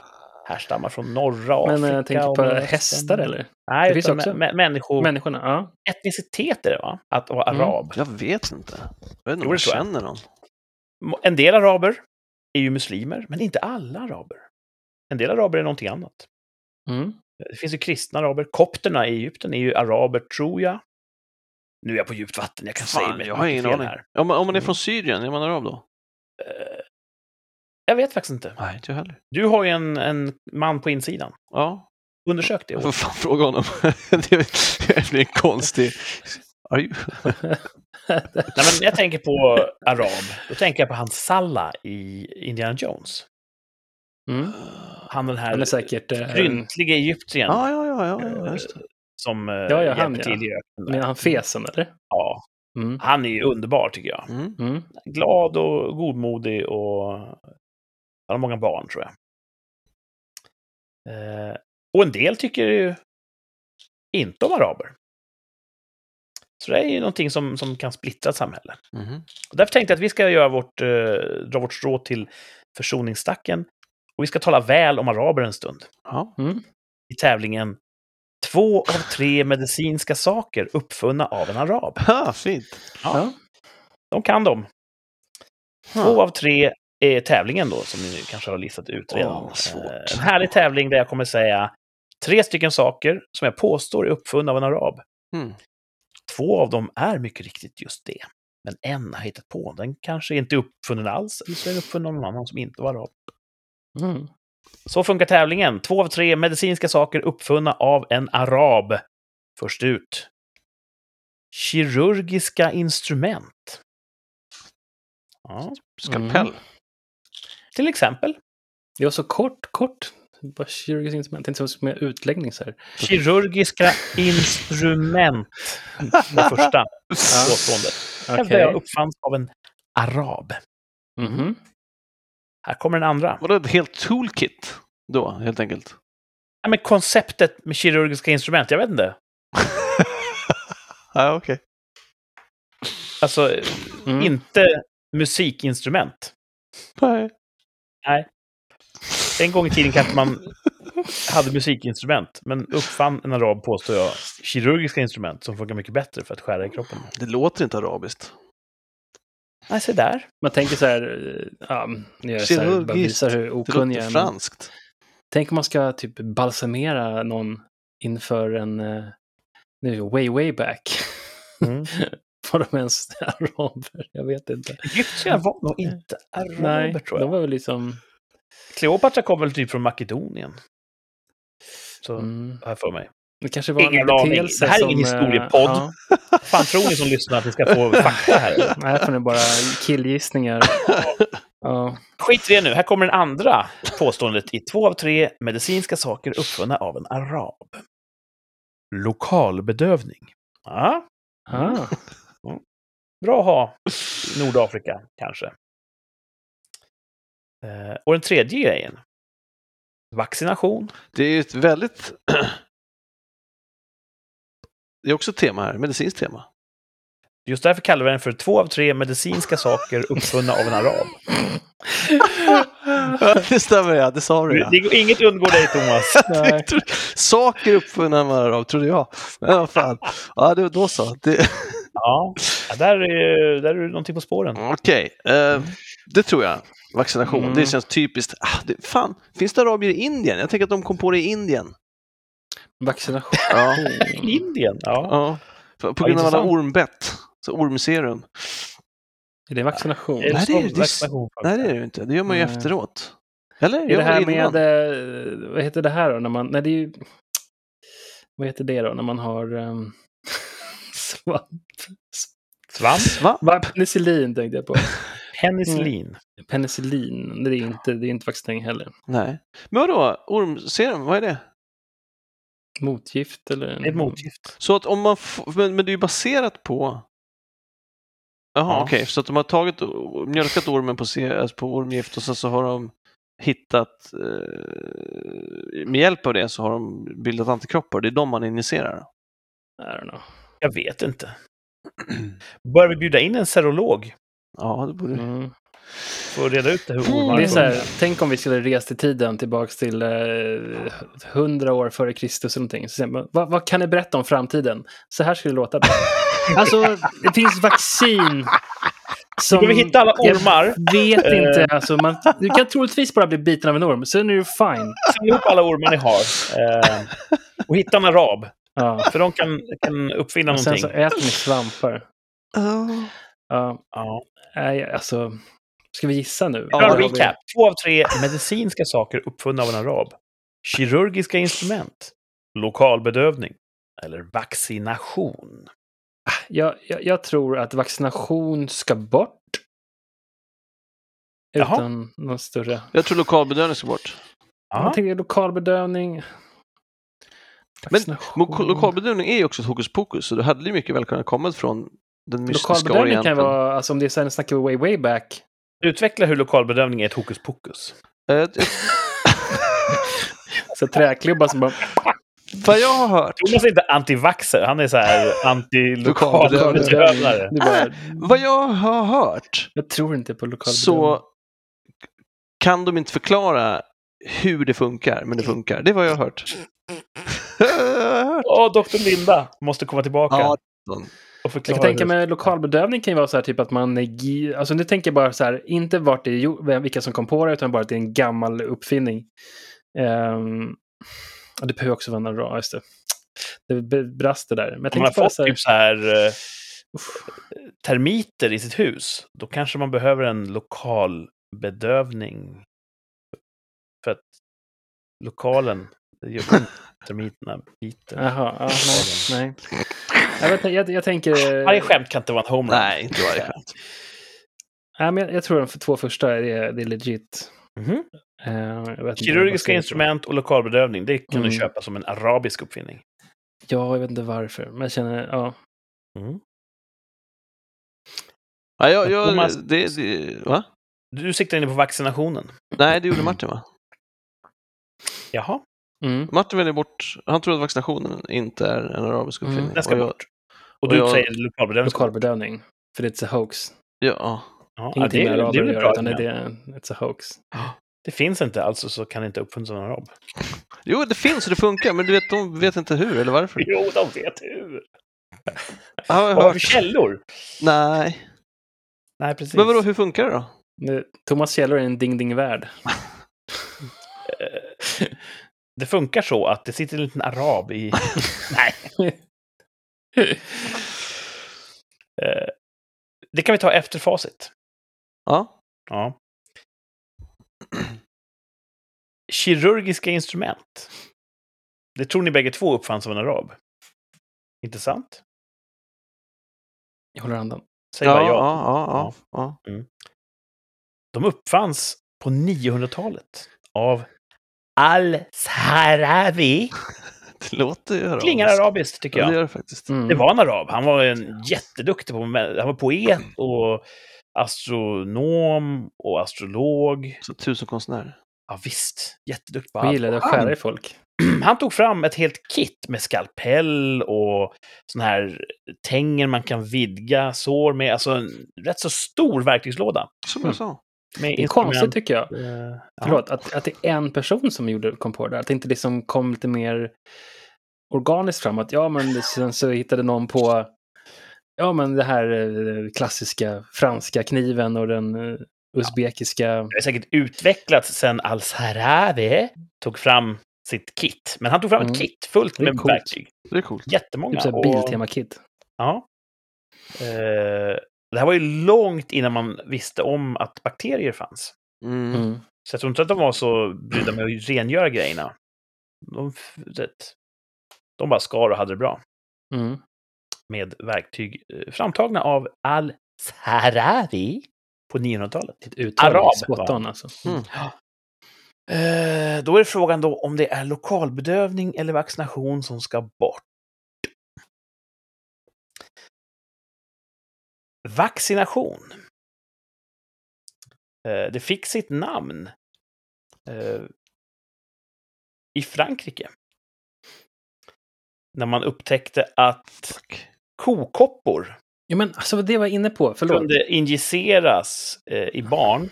Härstammar från norra Afrika. Men eh, jag tänker och på hästar eller? Nej, Det finns också. mä- mä- människor... Människorna? Ja. Etnicitet är det va? Att vara Mm. arab. Jag vet inte. Jag vet inte om jag känner någon. En del araber är ju muslimer, men inte alla araber. En del araber är någonting annat. Mm. Det finns ju kristna araber. Kopterna i Egypten är ju araber, tror jag. Nu är jag på djupt vatten, jag kan säga Fan, mig jag har ingen aning. här. Om man, om man är Mm. från Syrien, är man arab då? Eh, Jag vet faktiskt inte. Nej, inte jag heller. Du har ju en, en man på insidan. Ja, Undersök det. jag får fan fråga honom. det blir en konstig... Are you... Nej, men jag tänker på arab. Då tänker jag på han Salla i Indiana Jones. Mm. Han den Han är här säkert... eh, skrynkliga egyptiern Ja, ja, ja, ja, ja, just det. som eh, Ja, ja, han, ja. till öknen. Men han fesen, eller? Ja, Mm. han är ju underbar tycker jag. Mm. Mm. Glad och godmodig och han har många barn tror jag. Eh, och en del tycker ju inte om araber. Så det är ju någonting som, som kan splittra ett samhälle. Mhm. Och därför tänkte jag att vi ska göra vårt, eh, dra vårt strå till försoningsstacken. Och vi ska tala väl om araber en stund. Ja. Mm. I tävlingen Två av tre medicinska saker uppfunna av en arab. Ha, fint. Ja. De kan de. Två av tre är tävlingen då, som ni kanske har listat ut redan. Eh, en härlig tävling där jag kommer säga tre stycken saker som jag påstår är uppfunna av en arab. Mm. Två av dem är mycket riktigt just det. Men en har hittat på. Den kanske inte är uppfunnen alls, eller så är den uppfunnen av någon annan som inte var arab. Mm. Så funkar tävlingen. Två av tre medicinska saker uppfunna av en arab. Först ut. Kirurgiska instrument. Ja, Skalpell. Mm. Till exempel. Det var så kort, kort. Bara kirurgiskt instrument. Inte så med utläggning så här. Kirurgiska instrument. Det första påståendet. Hävdar Okej. jag uppfanns av en arab. Mhm. Här kommer den andra. Var det ett helt toolkit då, helt enkelt? Ja, men konceptet med kirurgiska instrument, jag vet inte. ja, okej. Alltså, Mm. inte musikinstrument. Nej. En gång i tiden kanske man hade musikinstrument, men uppfann en arab, påstår jag, kirurgiska instrument som funkar mycket bättre för att skära i kroppen. Det låter inte arabiskt. Nej, se där. Man tänker så här, eh, ja, jag så här, bara Kirurgiskt. visar hur Det okunnig jag låter är. franskt. Tänk om man ska typ balsamera någon inför en, eh, nu, way, way back. Mm. Var de ens araber? Jag vet inte. Egyptier var nog inte araber, Nej, tror de jag. var väl liksom... Kleopatra kom väl typ från Makedonien. Så Mm, jag för mig. det kanske var Ingen en aning. Det här är ingen eh, historiepodd. Ja, fan tror ni som lyssnar att ni ska få fakta här? det här får ni bara killgissningar. Ja. Skit i det nu, här kommer den andra påståendet i två av tre medicinska saker uppfunna av en arab. Lokalbedövning. Ja, Ah. Bra att ha i Nordafrika, kanske. Eh, och den tredje grejen. Vaccination. Det är ju ett väldigt... det är också ett tema här, medicinskt tema. Just därför kallar vi den för två av tre medicinska saker uppfunna av en arab. det stämmer ja, det sa du ja. Det inget undgår dig, Thomas. Saker uppfunna av araber, trodde jag. Men vad fan. Ja, det, då så. Det, Ja, där, är, där är du någonting på spåren. Okej, eh, det tror jag. Vaccination, Mm. det känns typiskt. Ah, det, fan, finns det arabier i Indien? Jag tänker att de kom på det i Indien. Vaccination. Ja, Indien, ja. ja. På Ja, grund av alla ormbett. Så ormserum. Är det vaccination? Är Nej, det är- det vaccination, Nej, det är det ju inte. Det gör man ju Nej. efteråt. Eller? Är det här innan? med, eh, vad heter det här då? När man, nej, det är ju, vad heter det då? När man har um, svamp. Svamp, Va? Va? Penicillin tänkte jag på. penicillin. Penicillin, det är inte, det är inte vaccinering heller. Nej. Men vadå? Ormserum, vad är det? Motgift eller? Ett motgift. Så att om man men, men det är ju baserat på... Jaha, Ja. okej. Så att de har tagit, mjölkat ormen på, alltså på ormgift och sen så har de hittat, eh, med hjälp av det så har de bildat antikroppar. Det är de man injicerar. I don't know. Jag vet inte. Bör vi bjuda in en serolog? Ja, det borde... Mm. Får reda ut det hur ormar Det är så här, tänk om vi skulle resa i tiden tillbaks till eh, 100 år före Kristus eller någonting. Så vad, vad kan ni berätta om framtiden? Så här skulle det låta. alltså, det finns vaccin. Som, Ska vi hitta alla ormar? Jag vet inte. Alltså, man, du kan troligtvis bara bli biten av en orm. Sen är du fine. Samla ihop alla ormar ni har. Eh, och hitta en arab. Ja. För de kan, kan uppfinna Och sen någonting. så äter ni svampar. Ja, Ja. nej, alltså, ska vi gissa nu? Ja, recap. Två av tre medicinska saker uppfunna av en arab. Kirurgiska instrument. Lokalbedövning. Eller vaccination. Jag, jag, jag tror att vaccination ska bort. Jaha. Utan någon större... Jag tror lokalbedövning ska bort. Jag tänker lokalbedövning. Men Lokalbedövning är ju också ett hokus pokus, så det hade ju mycket väl kunnat komma från den mystiska Lokalbedövning kan vara, alltså om det är så här, snackar vi way, way back. Utveckla hur lokalbedövning är ett hokus pokus. Eh, Så träklubbar som bara... Vad jag har hört, Jonas är inte antivaxer, han är så här anti-lokalbedövare. Det är bara, vad jag har hört, jag tror inte på lokalbedövning. så kan de inte förklara hur det funkar, men det funkar. Det är vad jag har hört. Jag hört. Åh, Dr. Linda måste komma tillbaka Ja, och Jag förklara. kan tänka mig lokalbedövning kan ju vara så här typ att man... Alltså nu tänker jag bara så här, inte vart det är, vilka som kom på det, utan bara att det är en gammal uppfinning. Um, och det behöver också vara någon bra, just det. Det brast det där. Men jag Om man har fått så här, typ så här uff, termiter i sitt hus, då kanske man behöver en lokal bedövning. För att lokalen, det gör ont, termiterna biter. Jaha, ja, nej. nej. Jag, vet, jag, jag tänker... Varje skämt kan inte vara en homerun. Nej, inte varje skämt. Nej, men jag, jag tror de för två första är, det är legit. Jag inte vad jag Kirurgiska instrument och lokalbedövning, det kan du Mm. köpa som en arabisk uppfinning. Ja, jag vet inte varför. Men jag känner, ja. Mm. Ja, jag, jag, Thomas- det, det, va? Du siktar inne på vaccinationen. Nej, det gjorde Martin va? Jaha, Mm. Martin väljer bort, han tror att vaccinationen inte är en arabisk Mm, uppfinning. den ska Och jag- bort. Och och du jag- säger lokalbedövning. Lokalbedövning. För det är ett hoax. Ja, Ja, Ingenting det, med det är att göra, utan det är it's a hoax. Det finns inte, alltså så kan det inte uppfunnas av en arab. Jo, det finns och det funkar, men du vet, de vet inte hur eller varför. Jo, de vet hur. Jag har du hört. källor? Nej, Nej, precis. men vadå, hur funkar det då? Thomas källor är en ding-ding-värld. Det funkar så att det sitter en liten arab i... Nej. Eh, Det kan vi ta efter facit. Ja, Ja. Kirurgiska instrument. Det tror ni bägge två uppfanns av en arab. Inte sant? Jag håller andan. Säg ja, bara ja. ja, ja, ja. De uppfanns på 900-talet av Al-Sahrawi. Det låter ju arabiskt. Klingar arabiskt, tycker Ja, det jag. gör det faktiskt. Mm. Det var en arab. Han var en jätteduktig på... Han var poet och astronom och astrolog. Så tusenkonstnär. Ja, visst. Jätteduktig på Jag allt. gillade att Han- skära i folk. han tog fram ett helt kit med skalpell och sån här tänger man kan vidga sår med. Alltså en rätt så stor verktygslåda. Som Mm. jag sa. Med Det är konstigt tycker jag. Ja. Förlåt, att, att det är en person som gjorde, kom på det där. Att det inte liksom kom lite mer organiskt fram. Att ja, men sen så hittade någon på ja, men det här eh, klassiska franska kniven och den eh, usbekiska. Det har säkert utvecklats sen Al-Sahrawi tog fram sitt kit. Men han tog fram Mm. ett kit fullt med coolt. verktyg. Det är coolt. Jättemånga. Typ och- Biltema-kit. Ja. Eh, det här var ju långt innan man visste om att bakterier fanns. Mm. Mm. Så jag tror inte att de var så brydda med att rengöra grejerna. De, de bara skar och hade det bra. Mm. Med verktyg eh, framtagna av Al-Sahrawi på 900-talet. Ett uttal Arab, alltså. Mm. Eh, då är frågan då om det är lokalbedövning eller vaccination som ska bort. Vaccination. Eh, det fick sitt namn eh, i Frankrike. När man upptäckte att kokoppor Ja, men alltså det var inne på. Förlåt. kunde injiceras eh, i barn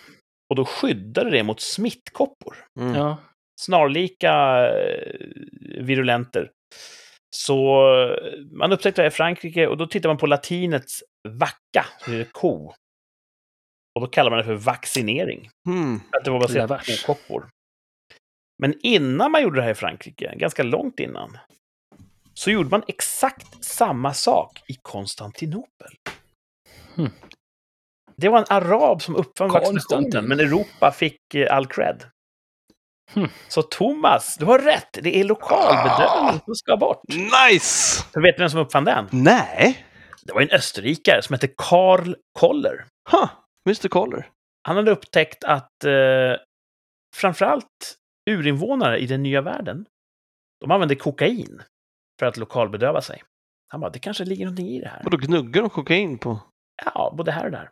och då skyddade det mot smittkoppor. Mm. Ja. Snarlika virulenter. Så man upptäckte det i Frankrike och då tittar man på latinets vacca, som är ko. Och då kallar man det för vaccinering. Mm. För att det var baserat på kokoppor. Men innan man gjorde det här i Frankrike, ganska långt innan, så gjorde man exakt samma sak i Konstantinopel. Hmm. Det var en arab som uppfann vaccinationen, men Europa fick eh, all cred. Hmm. Så Thomas, du har rätt. Det är lokalbedömning som ska bort. Nice! För vet du vem som uppfann den? Nej! Det var en österrikare som hette Karl Koller. Ha! Mr Collar. Han hade upptäckt att eh, framförallt urinvånare i den nya världen, de använde kokain för att lokalbedöva sig. Han bara, det kanske ligger någonting i det här. Och då gnuggar de kokain på... Ja, både här och där.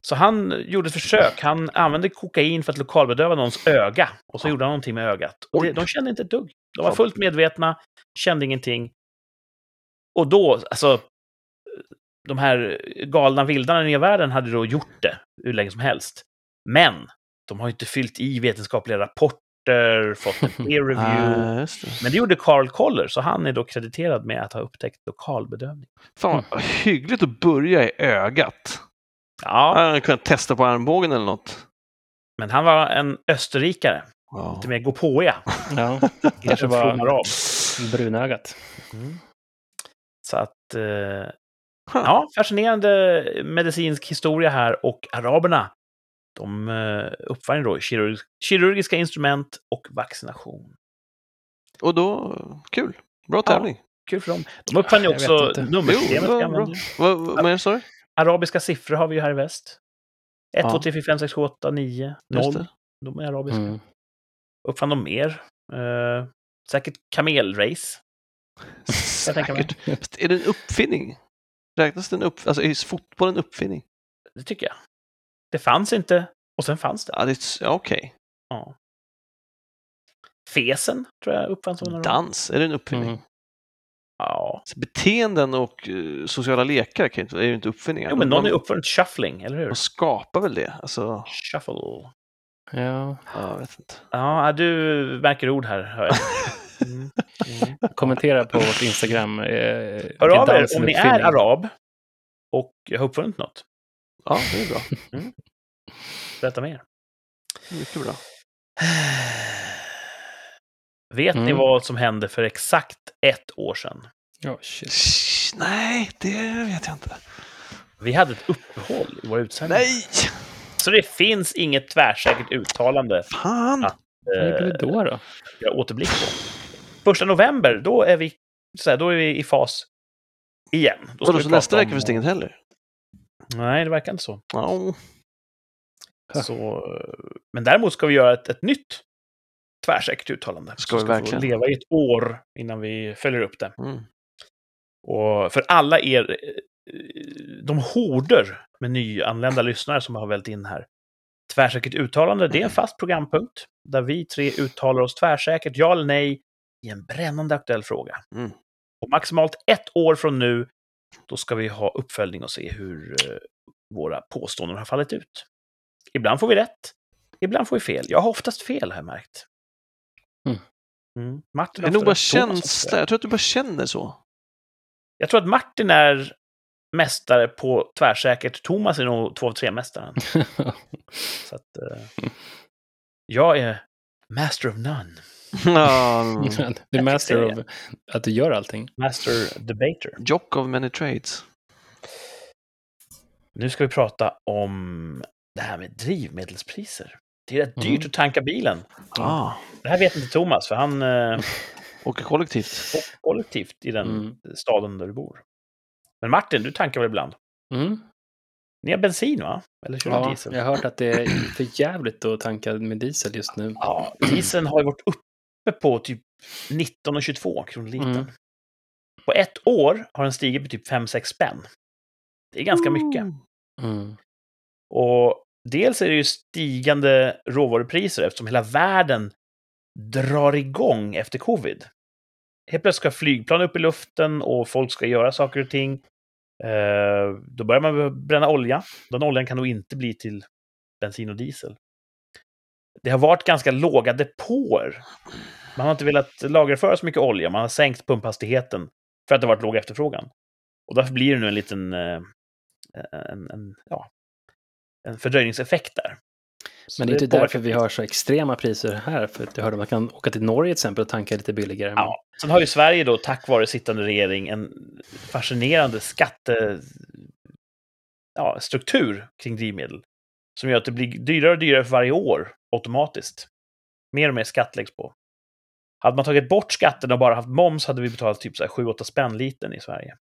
Så han gjorde ett försök. Han använde kokain för att lokalbedöva någons öga. Och så gjorde han någonting med ögat. Och det, de kände inte ett dugg. De var fullt medvetna, kände ingenting. Och då, alltså, de här galna vildarna i nya världen hade då gjort det hur länge som helst. Men de har ju inte fyllt i vetenskapliga rapporter, fått en peer review. Ah, det. Men det gjorde Carl Koller, så han är då krediterad med att ha upptäckt lokalbedövning. Fan vad hyggligt att börja i ögat. Ja, Han hade kunnat testa på armbågen eller något. men han var en österrikare. Ja. Lite mer gåpåiga. Ja, Kanske av. brunögat. Så att, eh. Ja, fascinerande medicinsk historia här. Och araberna, de eh, uppfann då kirurg kirurgiska instrument och vaccination. Och då, kul. Bra Ja. tävling. Kul för dem. De uppfann ju också nummersystemet. Vad, men, sorry? Arabiska siffror har vi ju här i väst. 1, Ja. 2, 3, 4, 5, 6, 7, 8, 9, Just 0. det. De är arabiska. Mm. Uppfann de mer? Eh, säkert kamelrace. Säkert. Är det en uppfinning? Räknas det en upp... Alltså är fotboll en uppfinning? Det tycker jag. Det fanns inte, och sen fanns det. Ja, det ja, okej. Ja. Fesen tror jag uppfanns av. Dans, är det en uppfinning? Mm. Ja. Så beteenden och eh, sociala lekar kan ju inte, är ju inte uppfinningar. Jo, men någon man, är uppfunnit shuffling, eller hur? man skapar väl det? Alltså, Shuffle. Ja, jag vet inte. Ja, du märker ord här, hör jag. Mm. Mm. kommentera på vårt Instagram. Eh, Hör av er om ni är arab och har uppfunnit något. Ja, det är bra. Berätta mer. Mycket bra. Vet ni Mm. vad som hände för exakt ett år sedan? Ja, shit. Shh, Nej, det vet jag inte. Vi hade ett uppehåll i vår utsändning. Nej! Så det finns inget tvärsäkert uttalande Fan! Ja. Vad blir eh, det då? då? göra återblick på. Första november, då är vi, så här, då är vi i fas igen. Då ska så prata nästa vecka om- finns det inget heller? Nej, det verkar inte så. Ja. så. Men däremot ska vi göra ett, ett nytt tvärsäkert uttalande. Ska vi få verkligen? leva i ett år innan vi följer upp det. Mm. Och för alla er, eh, de horder med nyanlända lyssnare som har vält in här. Tvärsäkert uttalande, det är en fast programpunkt där vi tre uttalar oss tvärsäkert, ja eller nej, i en brännande aktuell fråga. Mm. Och maximalt ett år från nu, då ska vi ha uppföljning och se hur eh, våra påståenden har fallit ut. Ibland får vi rätt, ibland får vi fel. Jag har oftast fel, har jag märkt. Mm. Mm. Martin Det är nog bara känsla. Jag tror att du bara känner så. Jag tror att Martin är mästare på tvärsäkert. Thomas är nog två av tre mästaren. Så att, eh, jag är master of none. Ja, du är master of att du gör allting. Master debater. Jock of many trades. Nu ska vi prata om det här med drivmedelspriser. Det är rätt dyrt Mm. att tanka bilen. Ah, Det här vet inte Thomas, för han eh, åker kollektivt. åker kollektivt i den Mm. staden där du bor. Men Martin, du tankar väl ibland? Mm. Ni har bensin, va? Eller kör Ja, diesel? jag har hört att det är för jävligt att tanka med diesel just nu. Ja, dieseln har ju varit på typ 19 och 22 kronor litern. Mm. På ett år har den stigit med typ 5-6 spänn. Det är ganska mycket. Mm. Och dels är det ju stigande råvarupriser eftersom hela världen drar igång efter covid. Helt plötsligt ska flygplan upp i luften och folk ska göra saker och ting. Eh, då börjar man bränna olja. Den oljan kan då inte bli till bensin och diesel. Det har varit ganska låga depåer. Man har inte velat lagerföra så mycket olja. Man har sänkt pumphastigheten för att det har varit låg efterfrågan. Och därför blir det nu en liten eh, en, en, ja, en fördröjningseffekt där. Men det är inte därför vi har så extrema priser här. För att jag hörde att man kan åka till Norge till exempel och tanka lite billigare. Ja. Sen har ju Sverige då, tack vare sittande regering, en fascinerande skattestruktur ja, kring drivmedel. Som gör att det blir dyrare och dyrare för varje år automatiskt. Mer och mer skatt läggs på. Hade man tagit bort skatten och bara haft moms hade vi betalat typ 7-8 spänn liten i Sverige.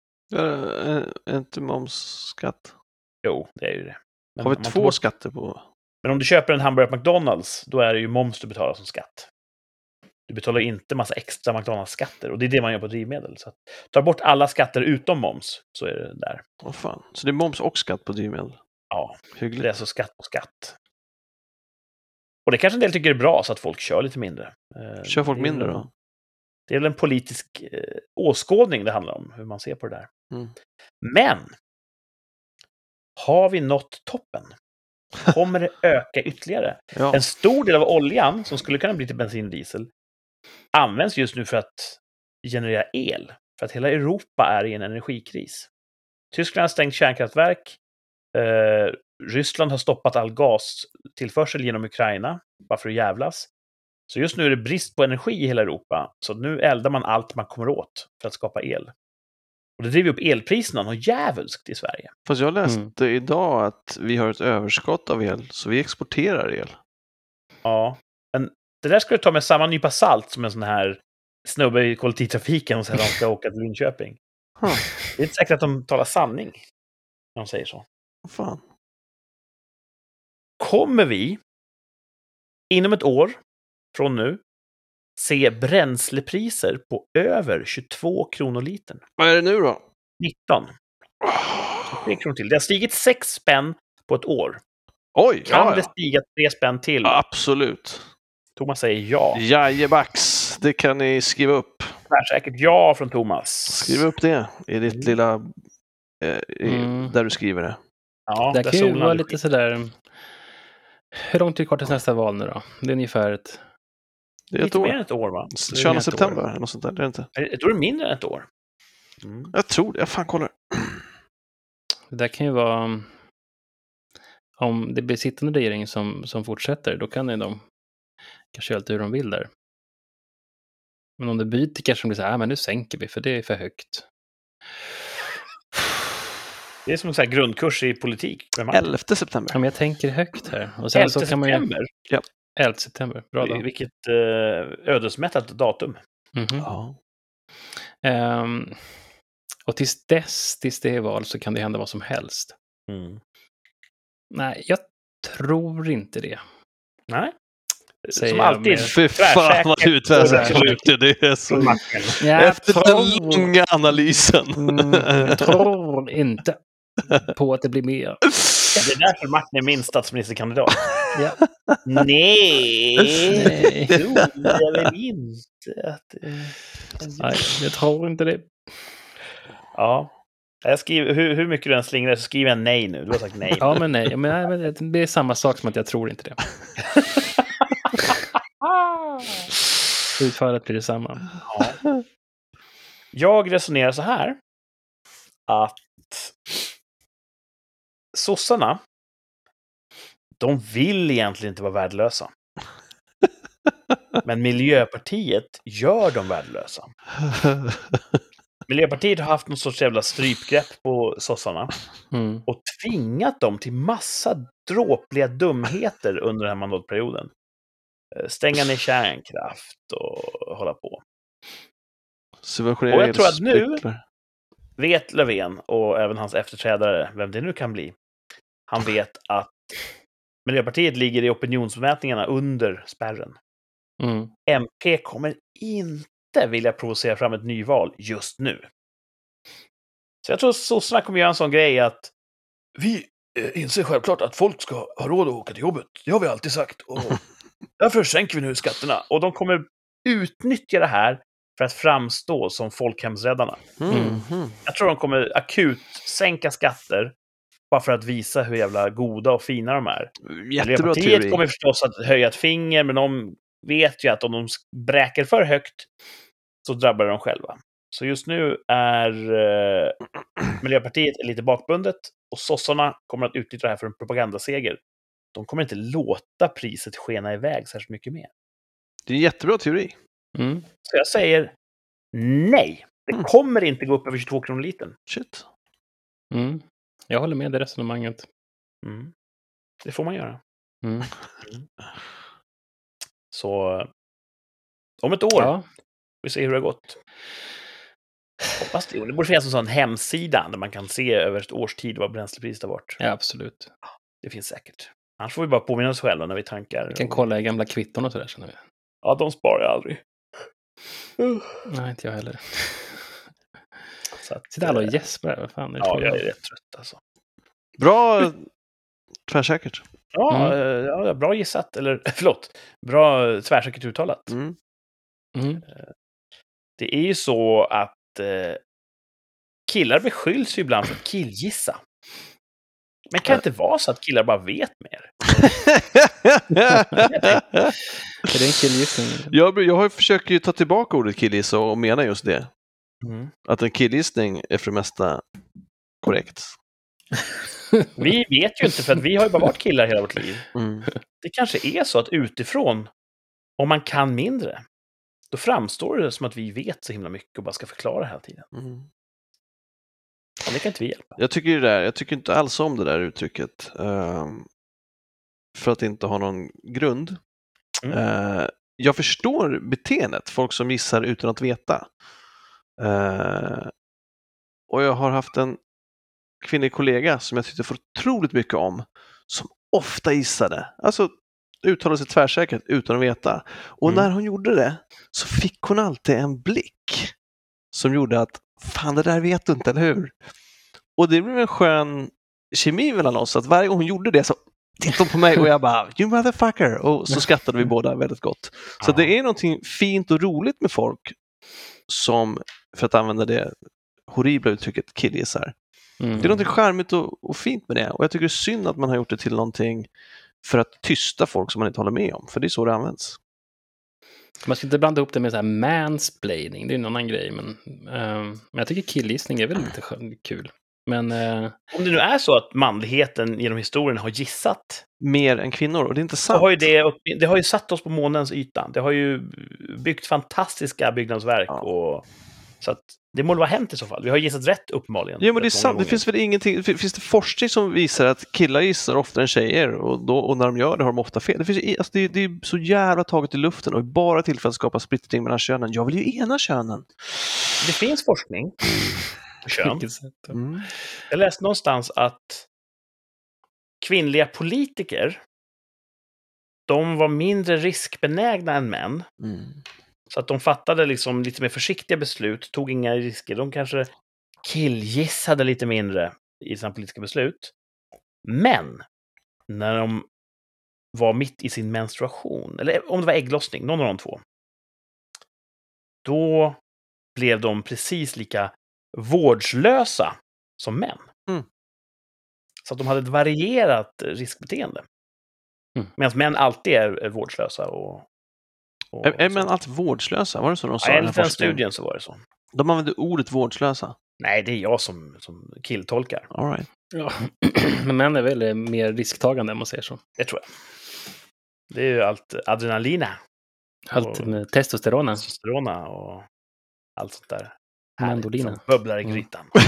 Är inte momsskatt? Jo, det är ju det. Men har vi två bort... skatter på? Men om du köper en hamburgare på McDonalds, då är det ju moms du betalar som skatt. Du betalar inte massa extra McDonalds-skatter och det är det man gör på drivmedel. Så att, tar bort alla skatter utom moms så är det där. Åh fan, så det är moms och skatt på drivmedel? Ja, Hyggligt. det är alltså skatt på skatt. Och det kanske en del tycker är bra så att folk kör lite mindre. Eh, kör folk mindre då? Det är väl en politisk eh, åskådning det handlar om, hur man ser på det där. Mm. Men! Har vi nått toppen? Kommer det öka ytterligare? ja. En stor del av oljan, som skulle kunna bli till bensin och diesel, används just nu för att generera el. För att hela Europa är i en energikris. Tyskland har stängt kärnkraftverk. Eh, Ryssland har stoppat all gastillförsel genom Ukraina, bara för att jävlas. Så just nu är det brist på energi i hela Europa, så nu eldar man allt man kommer åt för att skapa el. Och det driver upp elpriserna något djävulskt i Sverige. Fast jag läste mm. idag att vi har ett överskott av el, så vi exporterar el. Ja, men det där ska du ta med samma nypa salt som en sån här snubbe i kollektivtrafiken och säger att de ska åka till Linköping. Huh. Det är inte säkert att de talar sanning när de säger så. Fan. Kommer vi inom ett år från nu se bränslepriser på över 22 kronor litern. Vad är det nu då? 19. 3 kronor till. Det har stigit 6 spänn på ett år. Oj! Kan ja, det stiga 3 spänn till? Absolut. Thomas säger ja. Jajebax, det kan ni skriva upp. Tvärsäkert ja från Thomas. Skriv upp det i ditt mm. lilla... Eh, i, mm. Där du skriver det. Ja, det kan ju vara lite sådär... Hur lång tid kvar tills nästa val nu då? Det är ungefär ett det är ett år. mer än ett år, va? 22 september, eller något sånt där. Det är inte. Jag tror det är mindre än ett år. Mm. Jag tror det. Jag fan kollar. Det där kan ju vara... Om det blir sittande regering som, som fortsätter, då kan ju de kanske göra lite hur de vill där. Men om det byter kanske de blir så här, ah, men nu sänker vi för det är för högt. Det är som en sån grundkurs i politik. 11 september. Ja, men jag tänker högt här. Och sen 11 så kan september? Man ju... Ja. 11 september, bra dag. Vilket eh, ödesmättat datum. Mm -hmm. ja. Um, och tills dess, tills det är val, så kan det hända vad som helst. Mm. Nej, jag tror inte det. Nej. Säger som alltid. Fy fan vad du tvärsäker Det är så... Efter tror... den långa analysen. Mm, jag tror inte på att det blir mer. Det är därför Martin är min statsministerkandidat. Ja. Nej, Nej. det tror jag väl inte. Att, Nej, jag tror inte det. Ja. Jag skriver, hur, hur mycket du än slingrar så skriver jag nej nu. Du har sagt nej. ja, men nej. Men, det är samma sak som att jag tror inte det. Utfallet blir detsamma. Ja. Jag resonerar så här. Att sossarna, de vill egentligen inte vara värdelösa. Men Miljöpartiet gör dem värdelösa. Miljöpartiet har haft någon sorts jävla strypgrepp på sossarna. Mm. Och tvingat dem till massa dråpliga dumheter under den här mandatperioden. Eh, stänga ner kärnkraft och hålla på. Subventionera Och jag tror att nu vet Löfven och även hans efterträdare, vem det nu kan bli, han vet att Miljöpartiet ligger i opinionsmätningarna under spärren. Mm. MP kommer inte vilja provocera fram ett nyval just nu. Så jag tror sossarna kommer göra en sån grej att vi eh, inser självklart att folk ska ha råd att åka till jobbet. Det har vi alltid sagt. Och därför sänker vi nu skatterna. Och de kommer utnyttja det här för att framstå som folkhemsräddarna. Mm. Jag tror de kommer akut sänka skatter bara för att visa hur jävla goda och fina de är. Jättebra Miljöpartiet teori. kommer förstås att höja ett finger, men de vet ju att om de bräker för högt så drabbar dem själva. Så just nu är eh, Miljöpartiet lite bakbundet och sossarna kommer att utnyttja det här för en propagandaseger. De kommer inte låta priset skena iväg särskilt mycket mer. Det är en jättebra teori. Mm. Så jag säger nej. Det Mm. kommer inte gå upp över 22 kronor litern. Shit. Mm. Jag håller med det resonemanget. Mm. Det får man göra. Mm. Så om ett år, Ja. vi ser hur det har gått. Hoppas det. Det borde finnas en sån hemsida där man kan se över ett års tid vad bränslepriset har varit. ja, absolut. Det finns säkert. Annars får vi bara påminna oss själva när vi tankar. Vi kan kolla i gamla kvitton och sådär. känner vi. Ja, de sparar jag aldrig. Nej, inte jag heller. Så att, Sitter alla och eh, gäspar. här. Vad fan Ja, jag är rätt trött alltså. Bra tvärsäkert. Ja, Mm. eh, ja, bra gissat. Eller förlåt, bra eh, tvärsäkert uttalat. Mm. Mm. Det är ju så att eh, killar beskylls ju ibland för att killgissa. Men kan det inte vara så att killar bara vet mer? Är det en killgissning? jag, jag har försökt ju ta tillbaka ordet killgissa och mena just det. Mm. Att en killgissning är för det mesta korrekt. Vi vet ju inte, för att vi har ju bara varit killar hela vårt liv. Mm. Det kanske är så att utifrån, om man kan mindre, då framstår det som att vi vet så himla mycket och bara ska förklara hela tiden. Mm. Och det kan inte vi hjälpa. Jag tycker ju det där, jag tycker inte alls om det där uttrycket. ehm, för att inte ha någon grund. Mm. Eh, jag förstår beteendet, folk som gissar utan att veta. Eh, och jag har haft en kvinnlig kollega som jag tyckte för otroligt mycket om, som ofta gissade. Alltså uttalade sig tvärsäkert utan att veta. Och Mm. när hon gjorde det så fick hon alltid en blick som gjorde att fan det där vet du inte, eller hur? Och det blev en skön kemi mellan oss, att varje gång hon gjorde det så tittade hon på mig och jag bara “you motherfucker” och så skrattade vi båda väldigt gott. Så det är någonting fint och roligt med folk som, för att använda det horribla uttrycket, killgissar. Mm. Det är någonting charmigt och, och fint med det och jag tycker det är synd att man har gjort det till någonting för att tysta folk som man inte håller med om, för det är så det används. Man ska inte blanda ihop det med så här mansplaining, det är en annan grej. Men, ehm, men jag tycker killgissning är väl lite kul. Men eh, Om det nu är så att manligheten genom historien har gissat, Mer än kvinnor och det är inte sant. har ju det, det har ju satt oss på månens yta. Det har ju byggt fantastiska byggnadsverk. Ja. Och, så att det må vara hänt i så fall. Vi har gissat rätt uppenbarligen. Ja men det är sant, det finns väl ingenting, fin- finns det forskning som visar att killar gissar oftare än tjejer och, då, och när de gör det har de ofta fel. Det, finns, alltså det, det är så jävla taget i luften och bara till för att skapa splittring mellan könen. Jag vill ju ena könen. Det finns forskning kön. Mm. Jag läste någonstans att kvinnliga politiker, de var mindre riskbenägna än män. Mm. Så att de fattade liksom lite mer försiktiga beslut, tog inga risker. De kanske killgissade lite mindre i sina politiska beslut. Men när de var mitt i sin menstruation, eller om det var ägglossning, någon av de två, då blev de precis lika vårdslösa som män. Mm. Så att de hade ett varierat riskbeteende. Mm. Medan män alltid är, är vårdslösa och... och Är, är män alltid vårdslösa? Var det så de sa? Ja, enligt den studien så var det så. De använde ordet vårdslösa. Nej, det är jag som, som killtolkar. All right. Ja. Men män är väl mer risktagande om man säger så. Det tror jag. Det är ju allt adrenalina, Allt testosterona. testosterona och allt sånt där. Härligt Mandolina. som bubblar i Mm. grytan.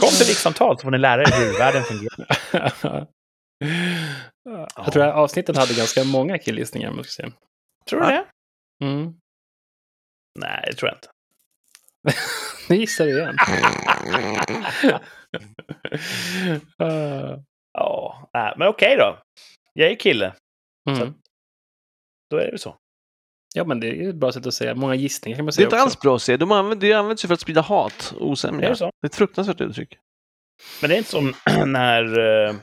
Kom till rikssamtal så får ni lära er hur världen fungerar. Jag tror att avsnittet hade ganska många killgissningar. om jag ska säga. Tror du det? Mm. Nej, det tror jag inte. Nu gissar du igen. Ah. Ja, men okej då. Jag är kille. Mm. Då är det så. Ja, men det är ett bra sätt att säga. Många gissningar kan man Det är säga inte också. alls bra att se. De använder, det används ju för att sprida hat och osämja. det så? Det är ett fruktansvärt uttryck. Men det är inte som när eh,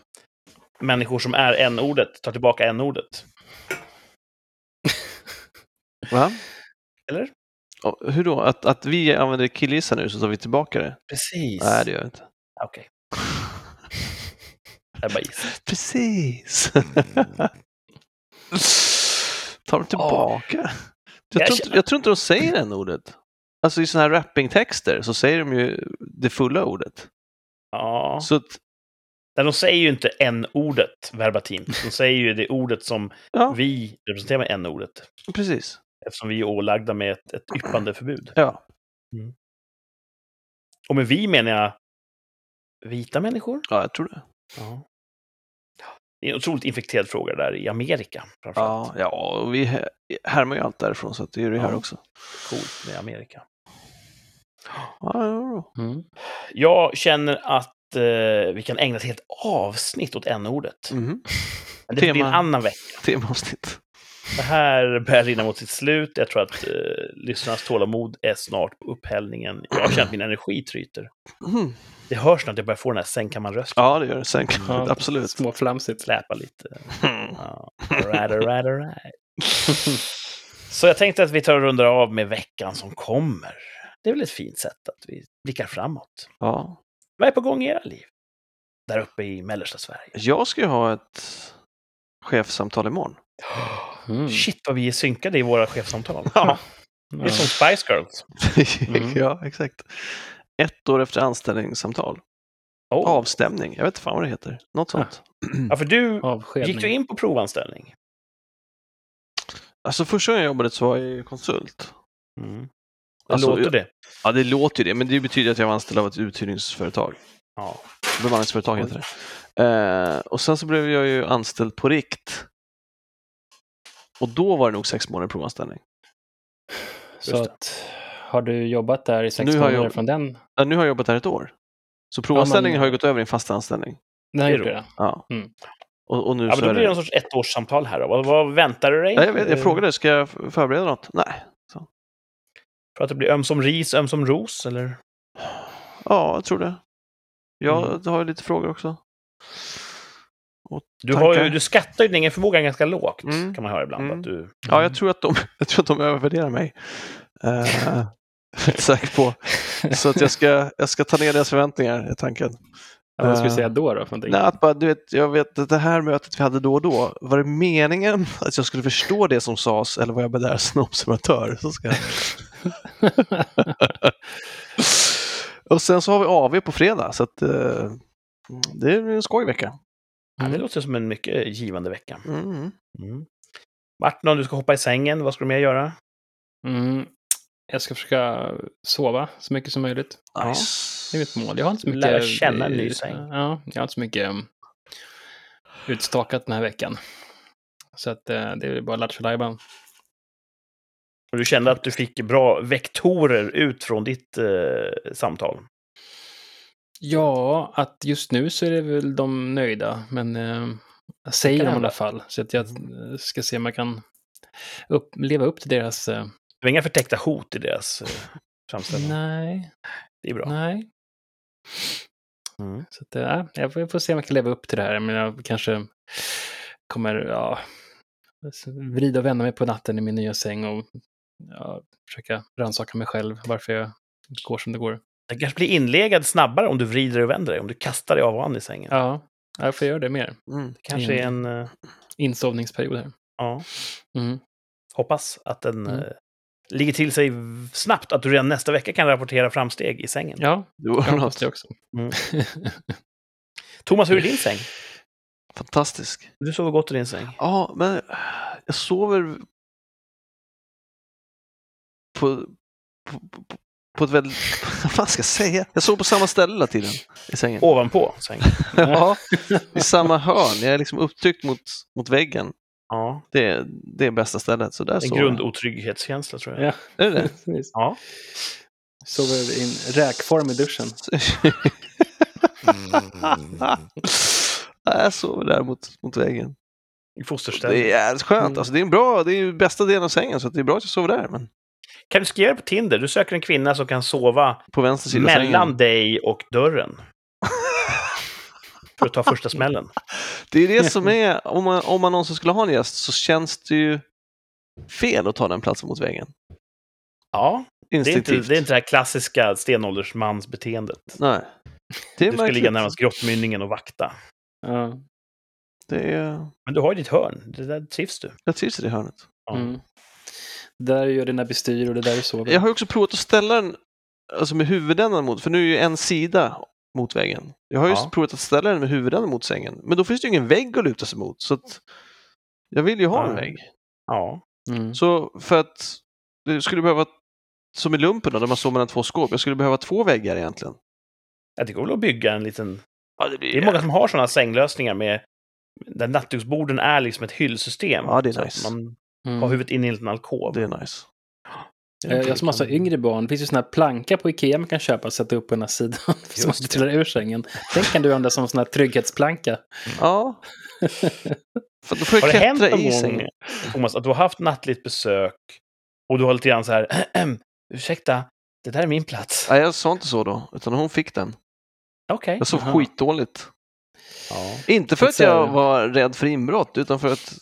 människor som är n-ordet tar tillbaka n-ordet. Va? Eller? Och Hur då? Att, att vi använder killgissa nu så tar vi tillbaka det? Precis. Nej, det gör jag inte. Okej, jag bara gissar. Precis. Mm. Tar de tillbaka? Jag, Jag tror inte, jag tror inte de säger det ordet. Alltså i sådana här rappingtexter så säger de ju det fulla ordet. Ja. Så att, Nej, de säger ju inte n-ordet verbatim. De säger ju det ordet som ja, vi representerar med n-ordet. precis. Eftersom vi är ålagda med ett, ett yppande förbud. Ja. Och med vi menar jag vita människor. ja, jag tror det. Ja. Det är en otroligt infekterad fråga där i Amerika. Ja, ja och vi här- härmar ju allt därifrån så att det är det här Ja. också. Coolt med Amerika. Ja, ja, ja. Mm. Jag känner att eh, vi kan ägna ett helt avsnitt åt n-ordet. Men det blir en annan vecka. Temaavsnitt. Det här börjar rinna mot sitt slut. Jag tror att eh, lyssnarnas tålamod är snart på upphällningen. Jag känner att min energi tryter. Mm. Det hörs att jag börjar få den här sängkammarrösten. Ja, det gör det. Sen kan Ja, absolut. Småflamsigt. Släpa lite. Mm. Ja. Right, right, right. Så jag tänkte att vi tar och rundar av med veckan som kommer. Det är väl ett fint sätt att vi blickar framåt. Ja. Vad är på gång i era liv? Där uppe i mellersta Sverige. Jag ska ju ha ett chefssamtal imorgon. Mm. Shit vad vi är synkade i våra chefsamtal. Ja. Det är som Spice Girls. Mm. ja, exakt. Ett år efter anställningssamtal. Oh. Avstämning, jag vet inte fan vad det heter. Något sånt. Ja, för du Avskedning. gick du in på provanställning. Alltså första gången jag jobbade så var jag ju konsult. Mm. Det Alltså, låter jag- det. Ja, det låter ju det, men det betyder att jag var anställd av ett uthyrningsföretag. Ja. Bemanningsföretag heter det. Eh, och sen så blev jag ju anställd på rikt. Och då var det nog sex månader provanställning. Så att, har du jobbat där i sex Nu har jag månader jobb- från den? Ja, nu har jag jobbat här ett år. Så provanställningen men- har ju gått över i en fast anställning. Den har gjort det? Ja. Mm. Och, och nu ja, men så då är blir det någon sorts ettårssamtal här då. Vad, vad väntar du dig? Ja, jag, vet, jag Eh, frågade, ska jag förbereda något? Nej. För att det blir ömsom ris, ömsom ros, eller? Ja, jag tror det. Jag Mm. har ju lite frågor också. Du, har ju, du skattar ju din egen förmåga ganska lågt, Mm. kan man höra ibland. Mm. Att du, Ja, jag tror att de, jag tror att de övervärderar mig. Uh, säker på. Så att jag ska, jag ska ta ner deras förväntningar, är tanken. Ja, vad ska vi Eh, säga då? då för? Nej, att bara, du vet, jag vet att det här mötet vi hade då och då, var det meningen att jag skulle förstå det som sades eller var jag bara där som observatör? Så ska jag... och sen så har vi AV på fredag, så att, eh, det är en skoj vecka. Ja, det låter som en mycket givande vecka. Mm. Mm. Martin, om du ska hoppa i sängen, vad ska du mer göra? Mm. Jag ska försöka sova så mycket som möjligt. Ja. Nice. Det är mitt mål. Jag har inte så mycket... Lära känna en ny säng. Ja, jag har inte så mycket um, utstakat den här veckan. Så att eh, det är bara lattjo lajban. Och du kände att du fick bra vektorer ut från ditt eh, samtal? Ja, att just nu så är det väl de nöjda, men eh, jag säger kan de i alla fall. Så att jag eh, ska se om jag kan upp, leva upp till deras... Eh, Det var inga förtäckta hot i deras eh, framställning? nej, Det är bra. nej. Mm. Så att, äh, jag får- jag får se om jag kan leva upp till det här. Men jag kanske kommer ja, vrida och vända mig på natten i min nya säng och ja, försöka rannsaka mig själv varför jag går som det går. Den kanske blir inlegad snabbare om du vrider och vänder dig, om du kastar dig av och an i sängen. Ja, jag får göra det mer. Mm. Kanske är en... Eh, Insovningsperiod här. ja, Mm. hoppas att den Mm. eh, ligger till sig snabbt, att du redan nästa vecka kan rapportera framsteg i sängen. Ja, Det hoppas något det också. Mm. Thomas, hur är din säng? fantastiskt. Du sover gott i din säng? Ja, men jag sover på, på, på, på ett väldigt... Vad ska jag säga? Jag sover på samma ställe hela tiden i sängen. Ovanpå sängen? Ja, i samma hörn. Jag är liksom upptryckt mot, mot väggen. Ja, Det är, det är bästa stället. Så där en grundotrygghetskänsla tror jag. Ja, Är det det? Ja. Sover i en räkform i duschen. Ja, jag sover där mot, mot väggen. I fosterställning. Det är skönt. Mm. Alltså, det är en bra, det är bästa delen av sängen så att det är bra att jag sover där. Men Kan du skriva det på Tinder? Du söker en kvinna som kan sova på vänster sida mellan sängen. dig och dörren. För att ta första smällen. Det är det som är, om man, om man någonsin skulle ha en gäst så känns det ju fel att ta den platsen mot väggen. Ja, det är, inte, det är inte det här klassiska stenåldersmansbeteendet. Nej. Det är Du ska ligga närmast grottmynningen och vakta. Ja. Det är... Men du har ju ditt hörn. Det där trivs du. Jag trivs i det hörnet. Ja. Mm. Där gör dina bestyr och det där du sover. Jag har också provat att ställa den alltså med huvudändan mot, för nu är ju en sida mot väggen. Jag har ju Ja. provat att ställa den med huvudändan mot sängen, men då finns det ju ingen vägg att luta sig mot. Så att jag vill ju ha en Nej. vägg. Ja. Mm. Så för att det skulle behöva, som i lumpen då, där man står mellan två skåp, jag skulle behöva två väggar egentligen. Ja, Det går väl att bygga en liten... Ja, det, blir Det är många som har sådana sänglösningar med där nattduksborden är liksom ett hyllsystem. Ja, det är Så nice. Man Mm. har huvudet in i en liten alkov. Det är nice. Eh, Jag som har så yngre barn, det finns ju sådana här planka på Ikea man kan köpa och sätta upp på ena sidan så man inte trillar ur sängen. Den kan du använda som sån här trygghetsplanka. Ja. för då får Har det hänt någon i gång. Thomas, att du har haft nattligt besök och du har lite grann så här, ursäkta, det där är min plats. Nej, jag sa inte så då, utan hon fick den. Okej. Jag sov Jaha. skitdåligt. Ja. Inte för att jag var rädd för inbrott, utan för att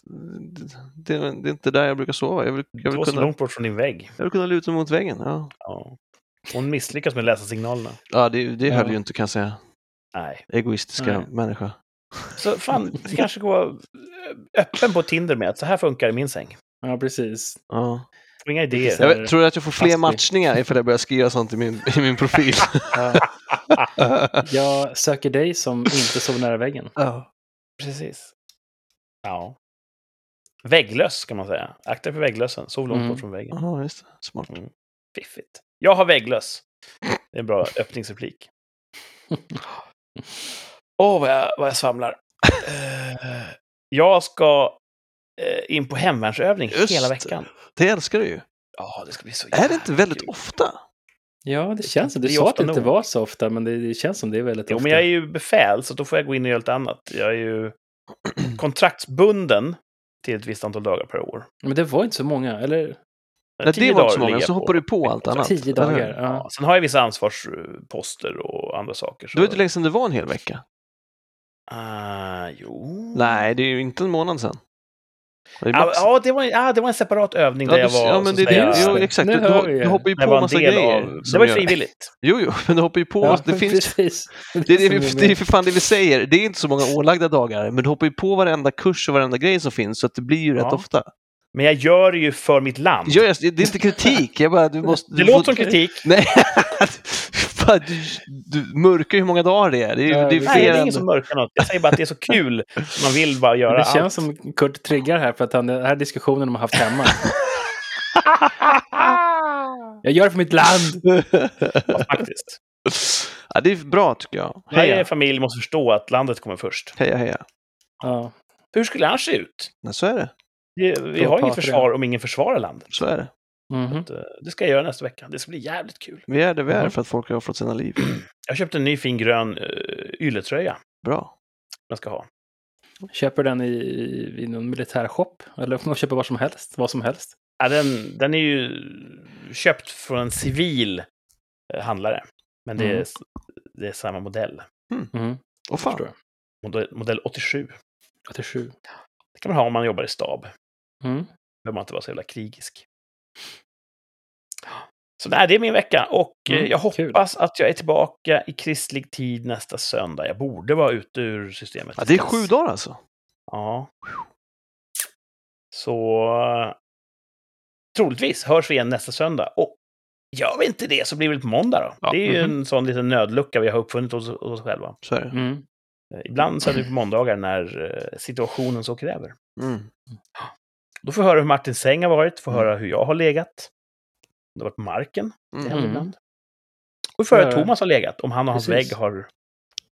det, det är inte där jag brukar sova. Jag vill, jag Du vill, var så kunna, långt bort från din vägg. jag vill kunna luta mig mot väggen. Ja, Ja. Hon misslyckas med att läsa signalerna. ja det, det Ja. höll ju inte kan jag säga. Nej. Egoistiska Nej. människa. Så fan, det kanske vara öppen på Tinder med att så här funkar i min säng. Ja, precis. Ja. Inga idéer. Jag vet, tror du att jag får fler matchningar ifall jag börjar skriva sånt i min, i min profil? Jag söker dig som inte sover nära väggen. ja. Precis. Ja. Vägglös kan man säga. Akta dig för vägglösen. Sov långt Mm. bort från väggen. Ja, just det. Smart. Fiffigt. Jag har vägglös. Det är en bra öppningsreplik. Åh, vad, jag, vad jag svamlar. Eh, jag ska in på hemvärnsövning Just hela veckan. Det älskar du ju. Ja, det ska bli så Är det inte väldigt kul. ofta? Ja, det känns som. Du sa att det inte nog. var så ofta, men det, det känns som det är väldigt Jo, ofta. men jag är ju befäl, så då får jag gå in och göra lite annat. Jag är ju kontraktsbunden till ett visst antal dagar per år. Men det var inte så många, eller? Nej, det var inte så dagar många, så hoppar du på allt annat. Tio dagar. Ja. Ja, sen har jag vissa ansvarsposter och andra saker. Så... Det var inte länge sedan det var en hel vecka. Ah, jo. Nej, det är ju inte en månad sedan. Det Ja, ja, det var, ja, det var en separat övning Ja, där jag du- var... ja, men det, det, jo, exakt. Nu Du, du, du hoppar ju jag på var en massa grejer. av... Det var ju frivilligt. Jo, jo, men du hoppar ju på... Ja, det, finns, precis. det, är det, jag det är för fan det vi säger. Det är inte så många ålagda dagar, men du hoppar ju på varenda kurs och varenda grej som finns, så att det blir ju rätt Ja. ofta. Men jag gör det ju för mitt land. Ja, jag- det är inte kritik, jag bara... Du måste, det du låter får- som kritik. Nej, du, du mörkar hur många dagar det är. Det är, Ja, det är det- Nej, det är ingen som mörkar något. Jag säger bara att det är så kul. Man vill bara göra Det allt. känns som Kurt triggar här för att han, den här diskussionen de har haft hemma. jag gör det för mitt land! Ja, faktiskt. ja, det är bra tycker jag. Varje Heja, familj måste förstå att landet kommer först. heja, heja. Ja. Hur skulle det annars se ut? Nej, så är det. Vi, vi har inget försvar om ingen försvarar landet. Så är det. Mhm. Att, eh, Det ska jag göra nästa vecka. Det ska bli jävligt kul. Vi är det vi är Mhm. för att folk har offrat sina liv. Jag köpte en ny fin grön uh, ylletröja. Bra. Jag ska ha. Köper den i, i någon militärshop? Eller får man köpa vad som helst? Vad som helst? Ja, den, den är ju köpt från en civil eh, handlare. Men det är, Mm. det är samma modell. Mm. Och fan. Förstår jag. Modell, modell 87. 87. Det kan man ha om man jobbar i stab. Mm. behöver man inte vara så jävla krigisk. Så nej, det är min vecka och eh, Mm, jag kul. hoppas att jag är tillbaka i kristlig tid nästa söndag. Jag borde vara ute ur systemet. Ja, det är sju dagar alltså. Ja. Så troligtvis hörs vi igen nästa söndag. Och gör vi inte det så blir det väl på måndag då. Ja, Det är ju mhm. en sån liten nödlucka vi har uppfunnit hos, hos oss själva. Så är det. Mm. Eh, Ibland sänder vi på måndagar när eh, situationen så kräver. Mm. Då får vi höra hur Martins säng har varit, får Mm. höra hur jag har legat. Om det har varit på marken. Det Mm. händer Mm. ibland. Och hur Ja. Thomas har legat, om han och hans Precis. vägg har,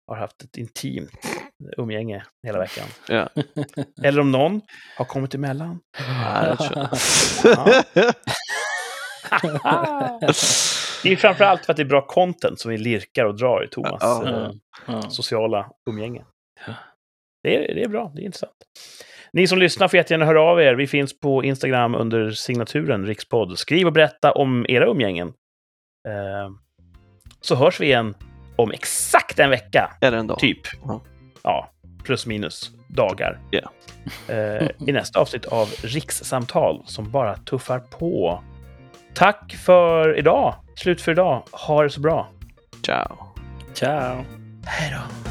har haft ett intimt umgänge hela veckan. Ja. Eller om någon har kommit emellan. Nej, det är framförallt för att det är bra content som vi lirkar och drar i Thomas Ja. eh, Ja. sociala umgänge. Ja. Det är, det är bra, det är intressant. Ni som lyssnar får jättegärna höra av er. Vi finns på Instagram under signaturen rikspodd. Skriv och berätta om era umgängen. Eh, så hörs vi igen om exakt en vecka. Eller en dag. Typ. Mm. Ja, plus minus dagar. Yeah. eh, I nästa avsnitt av Rikssamtal som bara tuffar på. Tack för idag. Slut för idag. Ha det så bra. Ciao. Ciao. Hej då.